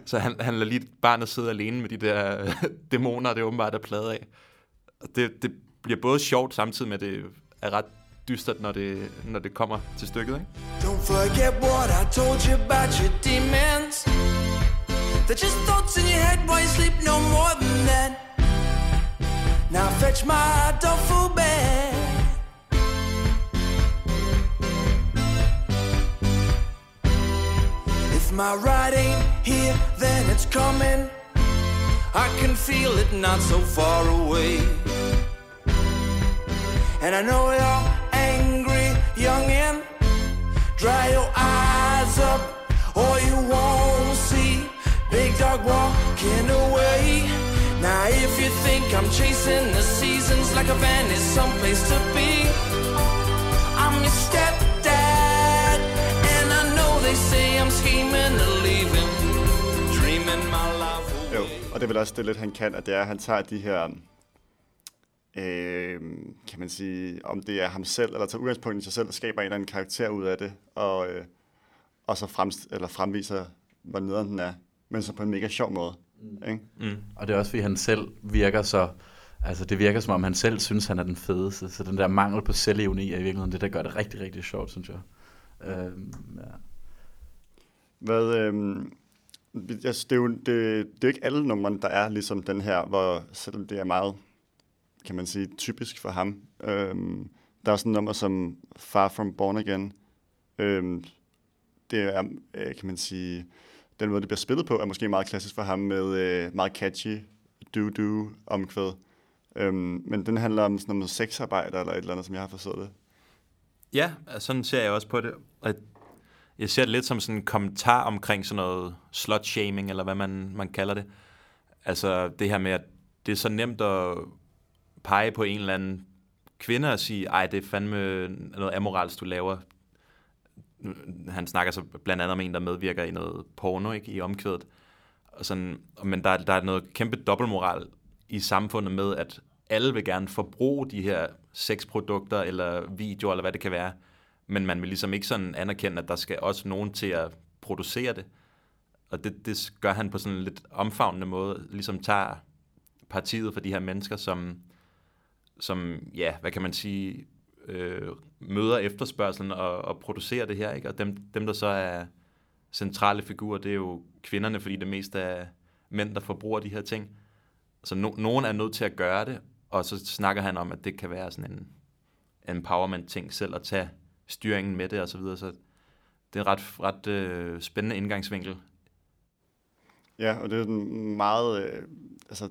Så han, han lader lige barnet sidde alene med de der øh, dæmoner, det er åbenbart er pladet af. Og Det, det bliver både sjovt, samtidig med, at det er ret dystert, når det, når det kommer til stykket. Ikke? Don't forget what I told you about your demons. They're just thoughts in your head while you sleep, no more than that. Now fetch my duffel bag. If my ride ain't here, then it's coming. I can feel it not so far away. And I know you're angry, youngin'. Dry your eyes up, or you won't Big Dog walking away. Now, if you think I'm chasing the seasons like a van is someplace to be, I'm your stepdad, and I know they say I'm scheming to leave him, dreaming my life Jo, og det er vel også det lidt, han kan, at det er, at han tager de her, øh, kan man sige, om det er ham selv, eller tager udgangspunkt i sig selv, og skaber en eller anden karakter ud af det, og, øh, og så fremst, eller fremviser, hvor nederen den er, men så på en mega sjov måde. Mm. Ikke? Mm. Og det er også, fordi han selv virker så... Altså, det virker som om, han selv synes, han er den fedeste. Så den der mangel på selvironi er i virkeligheden det, der gør det rigtig, rigtig sjovt, synes jeg. Øhm, ja. Hvad, øh, altså, det, er jo, det, det er jo ikke alle numrene, der er ligesom den her, hvor selvom det er meget, kan man sige, typisk for ham. Øh, der er sådan nummer som Far From Born Again. Øh, det er, øh, kan man sige, den måde, det bliver spillet på, er måske meget klassisk for ham med øh, meget catchy do-do omkvæd. Øhm, men den handler om sådan noget sexarbejde eller et eller andet, som jeg har forstået det. Ja, altså, sådan ser jeg også på det. Og jeg ser det lidt som sådan en kommentar omkring sådan noget slut-shaming, eller hvad man, man kalder det. Altså det her med, at det er så nemt at pege på en eller anden kvinde og sige, ej, det er fandme noget amoralsk, du laver. Han snakker så blandt andet om en, der medvirker i noget porno, ikke, i omkvædet. Og sådan, men der, der er noget kæmpe dobbeltmoral i samfundet med, at alle vil gerne forbruge de her sexprodukter eller videoer, eller hvad det kan være. Men man vil ligesom ikke sådan anerkende, at der skal også nogen til at producere det. Og det, det gør han på sådan en lidt omfavnende måde, ligesom tager partiet for de her mennesker, som, som ja, hvad kan man sige, øh, møder efterspørgselen og, og producerer det her. Ikke? Og dem, dem, der så er centrale figurer, det er jo kvinderne, fordi det mest er mænd, der forbruger de her ting. Så no, nogen er nødt til at gøre det, og så snakker han om, at det kan være sådan en empowerment-ting selv at tage styringen med det og så videre. Så det er en ret, ret øh, spændende indgangsvinkel. Ja, og det er den meget, øh, altså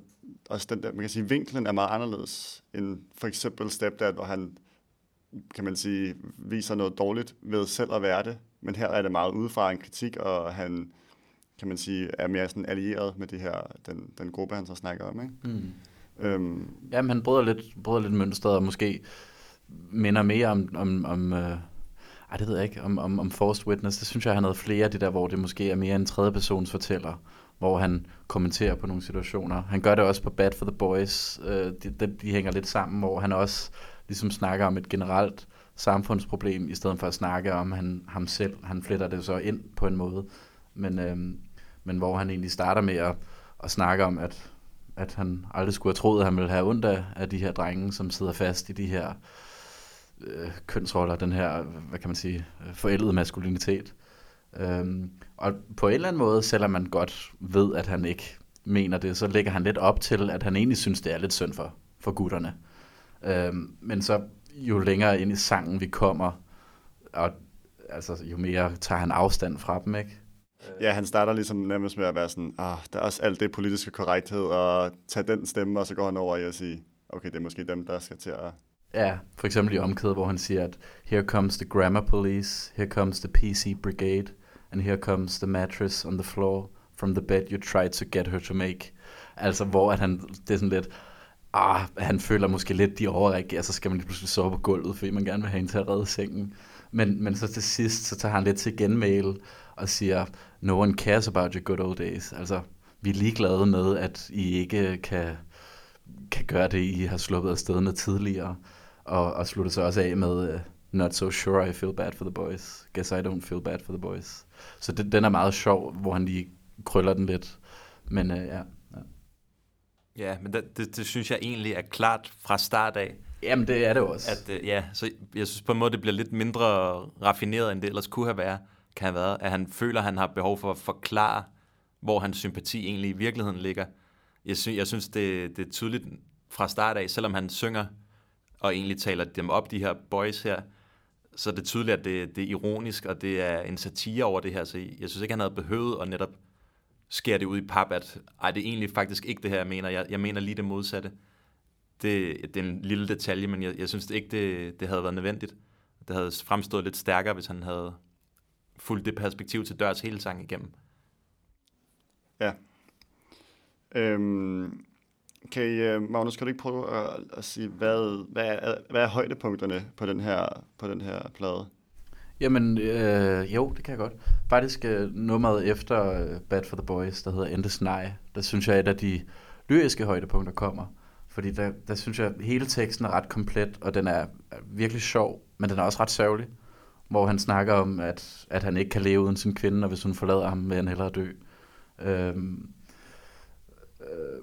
også den der, man kan sige, vinklen er meget anderledes end for eksempel Stepdad, hvor han, kan man sige, viser noget dårligt ved selv at være det. Men her er det meget udefra en kritik, og han, kan man sige, er mere sådan allieret med det her, den, den gruppe, han så snakker om, ikke? Mm. Øhm, Jamen, han bryder lidt, bryder lidt mønstret, og måske minder mere om, om, om øh, ej, det ved jeg ikke, om, om, om Forced Witness. Det synes jeg, han havde flere af de der, hvor det måske er mere en tredje persons fortæller, hvor han kommenterer på nogle situationer. Han gør det også på Bad for the Boys. Øh, de, de, de hænger lidt sammen, hvor han også ligesom snakker om et generelt samfundsproblem, i stedet for at snakke om han, ham selv. Han fletter det så ind på en måde. Men, øhm, men hvor han egentlig starter med at, at snakke om, at, at han aldrig skulle have troet, at han ville have ondt af, af de her drenge, som sidder fast i de her øh, kønsroller, den her, hvad kan man sige, forældede maskulinitet. Øhm, og på en eller anden måde, selvom man godt ved, at han ikke mener det, så lægger han lidt op til, at han egentlig synes, det er lidt synd for, for gutterne. Øhm, men så jo længere ind i sangen vi kommer, og altså, jo mere tager han afstand fra dem, ikke? ja, han starter ligesom nærmest med at være sådan, ah, der er også alt det politiske korrekthed, og tage den stemme, og så går han over i at sige, okay, det er måske dem, der skal til at Ja, for eksempel i omkædet, hvor han siger, at here comes the grammar police, here comes the PC brigade, and here comes the mattress on the floor from the bed you tried to get her to make. Altså, hvor at han, det er sådan lidt, ah, han føler måske lidt, de overreagerer, så skal man lige pludselig sove på gulvet, fordi man gerne vil have hende til at redde sengen. Men, men så til sidst, så tager han lidt til genmail og siger, no one cares about your good old days. Altså, vi er ligeglade med, at I ikke kan, kan gøre det, I har sluppet af stederne tidligere og, og slutter så også af med uh, Not so sure I feel bad for the boys. Guess I don't feel bad for the boys. Så det, den er meget sjov, hvor han lige krøller den lidt. Men uh, ja, ja. Men det, det, det synes jeg egentlig er klart fra start af. Jamen, det er det også. At, uh, ja, så jeg synes på en måde, det bliver lidt mindre raffineret, end det ellers kunne have været, kan have været. At han føler, at han har behov for at forklare, hvor hans sympati egentlig i virkeligheden ligger. Jeg synes, jeg synes det, det er tydeligt fra start af, selvom han synger og egentlig taler dem op, de her boys her, så er det tydeligt, at det, det er ironisk, og det er en satire over det her. Så jeg synes ikke, han havde behøvet at netop skære det ud i pap, at ej, det er egentlig faktisk ikke det her, jeg mener. Jeg, jeg mener lige det modsatte. Det, det er en lille detalje, men jeg, jeg synes ikke, det, det havde været nødvendigt. Det havde fremstået lidt stærkere, hvis han havde fulgt det perspektiv til dørs hele sangen igennem. Ja. Øhm, kan I, øh, Magnus, kan du ikke prøve at, at sige, hvad, hvad, er, hvad er højdepunkterne på den her, på den her plade? Jamen, øh, jo, det kan jeg godt. Faktisk øh, nummeret efter øh, Bad for the Boys, der hedder Endes Nej, der synes jeg, at et af de lyriske højdepunkter kommer. Fordi der, der synes jeg, at hele teksten er ret komplet, og den er, er virkelig sjov, men den er også ret sørgelig. Hvor han snakker om, at, at han ikke kan leve uden sin kvinde, og hvis hun forlader ham, vil han hellere dø. Øhm, øh,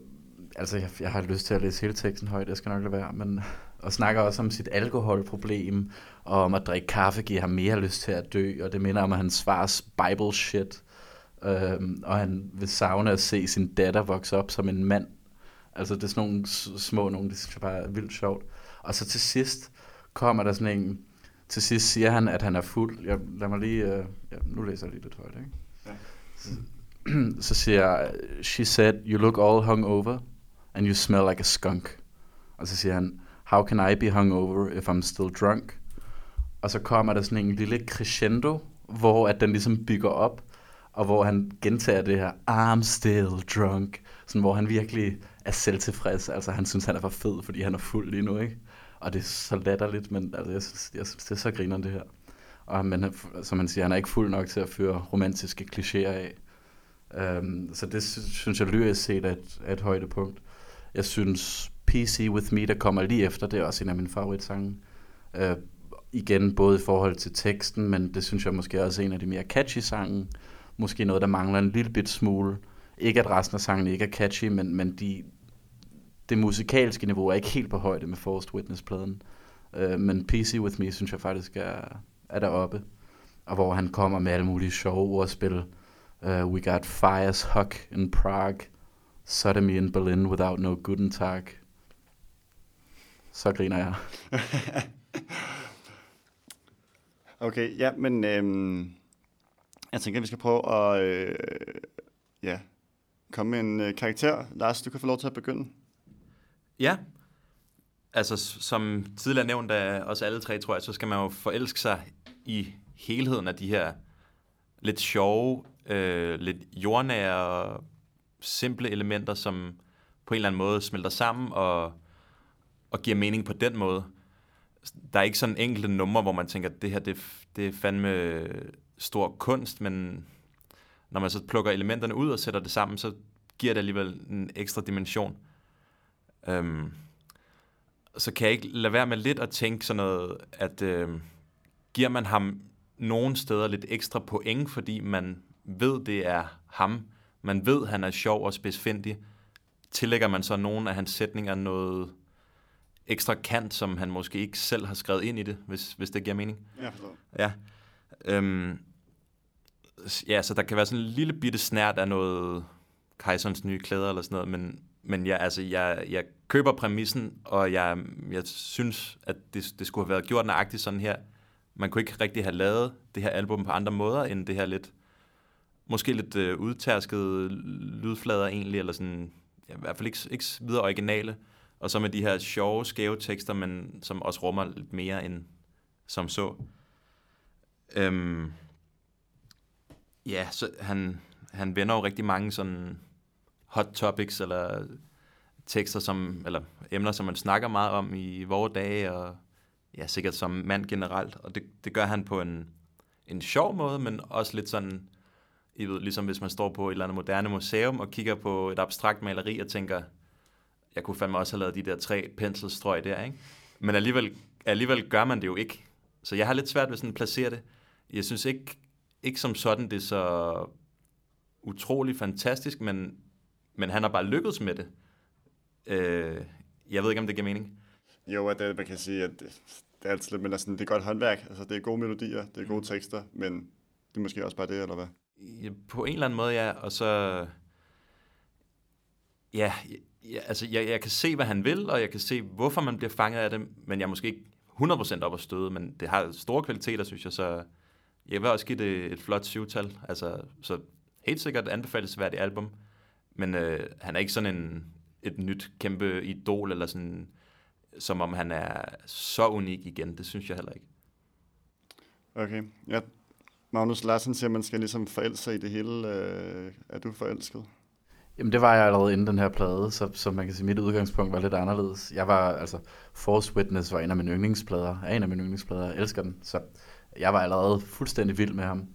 altså, jeg, jeg har lyst til at læse hele teksten højt, jeg skal nok lade være, men og snakker også om sit alkoholproblem, og om at drikke kaffe giver ham mere lyst til at dø, og det minder om hans fars Bible shit, øhm, og han vil savne at se sin datter vokse op som en mand. Altså det er sådan nogle små nogle, det synes jeg bare er vildt sjovt. Og så til sidst kommer der sådan en, til sidst siger han, at han er fuld. Jeg, lad mig lige, øh, ja, nu læser jeg lige lidt højt, ikke? Ja. Så, så siger jeg, she said, you look all hungover, and you smell like a skunk. Og så siger han, how can I be hungover if I'm still drunk? Og så kommer der sådan en lille crescendo, hvor at den ligesom bygger op, og hvor han gentager det her, I'm still drunk, sådan hvor han virkelig er selvtilfreds, altså han synes, han er for fed, fordi han er fuld lige nu, ikke? Og det er så latterligt, men altså, jeg, synes, jeg synes, det er så griner det her. Og men, som han siger, han er ikke fuld nok til at føre romantiske klichéer af. Um, så det synes jeg lyrisk set er et, er et højdepunkt. Jeg synes PC With Me, der kommer lige efter, det er også en af mine favoritsange. Øh, igen, både i forhold til teksten, men det synes jeg måske også er en af de mere catchy sange. Måske noget, der mangler en lille bit smule. Ikke at resten af sangen ikke er catchy, men, men de, det musikalske niveau er ikke helt på højde med Forced Witness-pladen. Øh, men PC With Me synes jeg faktisk er, er deroppe. Og hvor han kommer med alle mulige sjove ordspil. Uh, we got fires huck in Prague. Sodomy in Berlin without no Guten Tag. Så griner jeg. okay, ja, men øhm, jeg tænker, at vi skal prøve at øh, ja, komme med en øh, karakter. Lars, du kan få lov til at begynde. Ja, altså som tidligere nævnt af os alle tre, tror jeg, så skal man jo forelske sig i helheden af de her lidt sjove, øh, lidt jordnære, simple elementer, som på en eller anden måde smelter sammen og, og giver mening på den måde. Der er ikke sådan enkelte numre, hvor man tænker, at det her det, det er fandme øh, stor kunst, men når man så plukker elementerne ud og sætter det sammen, så giver det alligevel en ekstra dimension. Øhm, så kan jeg ikke lade være med lidt at tænke sådan noget, at øh, giver man ham nogle steder lidt ekstra point, fordi man ved, det er ham, man ved, han er sjov og spidsfindig, tillægger man så nogle af hans sætninger noget ekstra kant, som han måske ikke selv har skrevet ind i det, hvis, hvis det giver mening. Ja, Ja. Øhm, ja, så der kan være sådan en lille bitte snært af noget kejserens nye klæder eller sådan noget, men, men ja, altså, jeg, jeg køber præmissen, og jeg, jeg synes, at det, det skulle have været gjort nøjagtigt sådan her. Man kunne ikke rigtig have lavet det her album på andre måder, end det her lidt, måske lidt øh, udtærskede lydflader egentlig, eller sådan, ja, i hvert fald ikke, ikke videre originale, og så med de her sjove, skæve tekster, men som også rummer lidt mere end som så. Øhm, ja, så han, han vender jo rigtig mange sådan hot topics, eller tekster, som, eller emner, som man snakker meget om i vore dage, og ja, sikkert som mand generelt. Og det, det gør han på en, en sjov måde, men også lidt sådan, I ved, ligesom hvis man står på et eller andet moderne museum og kigger på et abstrakt maleri og tænker, jeg kunne fandme også have lavet de der tre penselstrøg der, ikke? Men alligevel, alligevel gør man det jo ikke. Så jeg har lidt svært ved sådan at placere det. Jeg synes ikke, ikke som sådan, det er så utrolig fantastisk, men, men han har bare lykkedes med det. Øh, jeg ved ikke, om det giver mening. Jo, at det, man kan sige, at det, det er altid lidt, men altså, det er godt håndværk. Altså, det er gode melodier, det er gode tekster, men det er måske også bare det, eller hvad? Ja, på en eller anden måde, ja. Og så... Ja, ja altså, jeg, jeg kan se, hvad han vil, og jeg kan se, hvorfor man bliver fanget af det, men jeg er måske ikke 100% op at støde, men det har store kvaliteter, synes jeg, så jeg vil også give det et flot syvtal. Altså, så helt sikkert anbefalesværdigt album, men øh, han er ikke sådan en, et nyt kæmpe idol, eller sådan, som om han er så unik igen. Det synes jeg heller ikke. Okay, ja. Magnus Larsen siger, at man skal ligesom forelske sig i det hele. Øh, er du forelsket? Jamen det var jeg allerede inden den her plade, så, så man kan sige, mit udgangspunkt var lidt anderledes. Jeg var, altså, Force Witness var en af mine yndlingsplader, er en af mine yndlingsplader, jeg elsker den, så jeg var allerede fuldstændig vild med ham.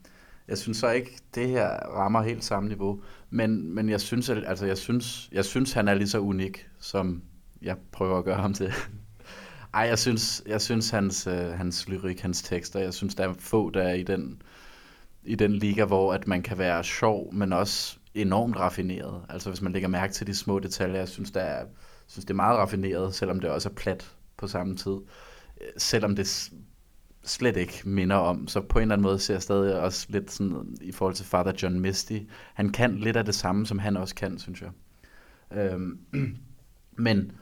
Jeg synes så ikke, det her rammer helt samme niveau, men, men jeg synes, altså, jeg synes, jeg synes, han er lige så unik, som jeg prøver at gøre ham til. Ej, jeg synes, jeg synes hans, øh, hans lyrik, hans tekster, jeg synes, der er få, der er i den, i den liga, hvor at man kan være sjov, men også enormt raffineret. Altså hvis man lægger mærke til de små detaljer, jeg synes, der er, synes det er meget raffineret, selvom det også er plat på samme tid. Øh, selvom det slet ikke minder om, så på en eller anden måde ser jeg stadig også lidt sådan, i forhold til Father John Misty, han kan lidt af det samme, som han også kan, synes jeg. Øhm, men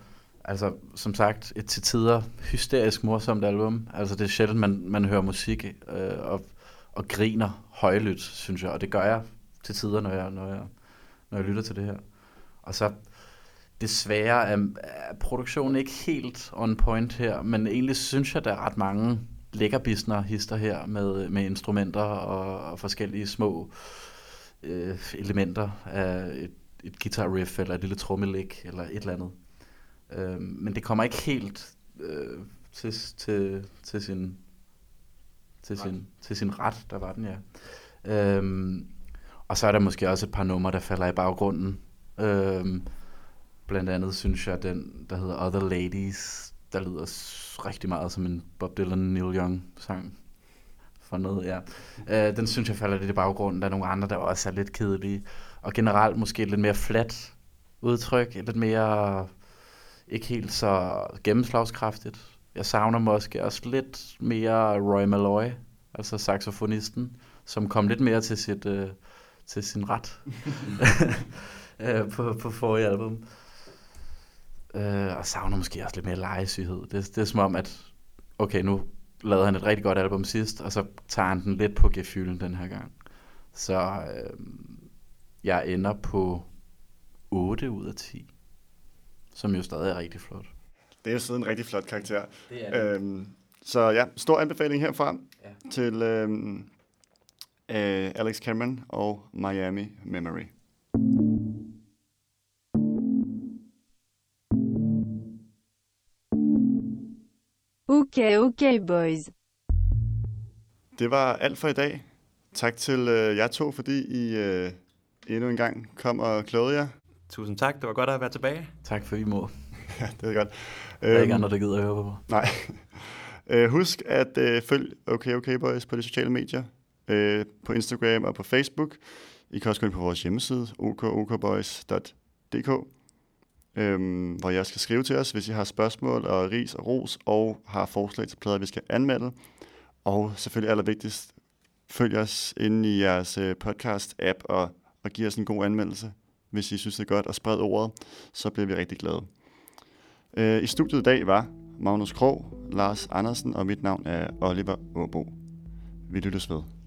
altså, som sagt, et til tider hysterisk morsomt album. Altså, det er sjældent, man, man hører musik øh, og, og griner højlydt, synes jeg, og det gør jeg til tider, når jeg, når jeg, når jeg lytter til det her. Og så, Desværre er, er produktionen ikke helt on point her, men egentlig synes jeg, der er ret mange lækkerbisner hister her med, med instrumenter og, og forskellige små øh, elementer af et, et guitar riff eller et lille trommelæg eller et eller andet. Øh, men det kommer ikke helt øh, til, til, til sin til sin, til sin ret, der var den, ja. Øhm, og så er der måske også et par numre, der falder i baggrunden. Øhm, blandt andet synes jeg, den, der hedder Other Ladies, der lyder rigtig meget som en Bob Dylan Neil Young sang. For noget, ja. Øh, den synes jeg falder lidt i baggrunden. Der er nogle andre, der også er lidt kedelige. Og generelt måske lidt mere flat udtryk. Lidt mere ikke helt så gennemslagskraftigt. Jeg savner måske også lidt mere Roy Malloy, altså saxofonisten, som kom lidt mere til, sit, øh, til sin ret øh, på, på forrige album. Øh, og savner måske også lidt mere legesyghed. Det, det er som om, at okay, nu lavede han et rigtig godt album sidst, og så tager han den lidt på gefylen den her gang. Så øh, jeg ender på 8 ud af 10, som jo stadig er rigtig flot. Det er jo sådan en rigtig flot karakter. Det er Øhm, så ja, stor anbefaling herfra Ja. til øhm, øh, Alex Cameron og Miami Memory. Okay, okay, boys. Det var alt for i dag. Tak til øh, jer to, fordi I øh, endnu en gang kom og klogede jer. Tusind tak, det var godt at være tilbage. Tak for I må. Ja, det er godt. Der er ikke Øhm, andre, der gider at høre på mig. Nej. øh, husk at øh, følg Okay Okay Boys på de sociale medier. Øh, på Instagram og på Facebook. I kan også gå ind på vores hjemmeside, okokboys.dk, øhm, hvor jeg skal skrive til os, hvis I har spørgsmål og ris og ros, og har forslag til plader, vi skal anmelde. Og selvfølgelig allervigtigst, følg os inde i jeres øh, podcast-app og, og giv os en god anmeldelse, hvis I synes det er godt, og spred ordet, så bliver vi rigtig glade. Øh, I studiet i dag var Magnus Krog, Lars Andersen og mit navn er Oliver Åbo. Vi lyttes ved.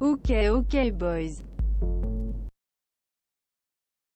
Okay, okay, boys.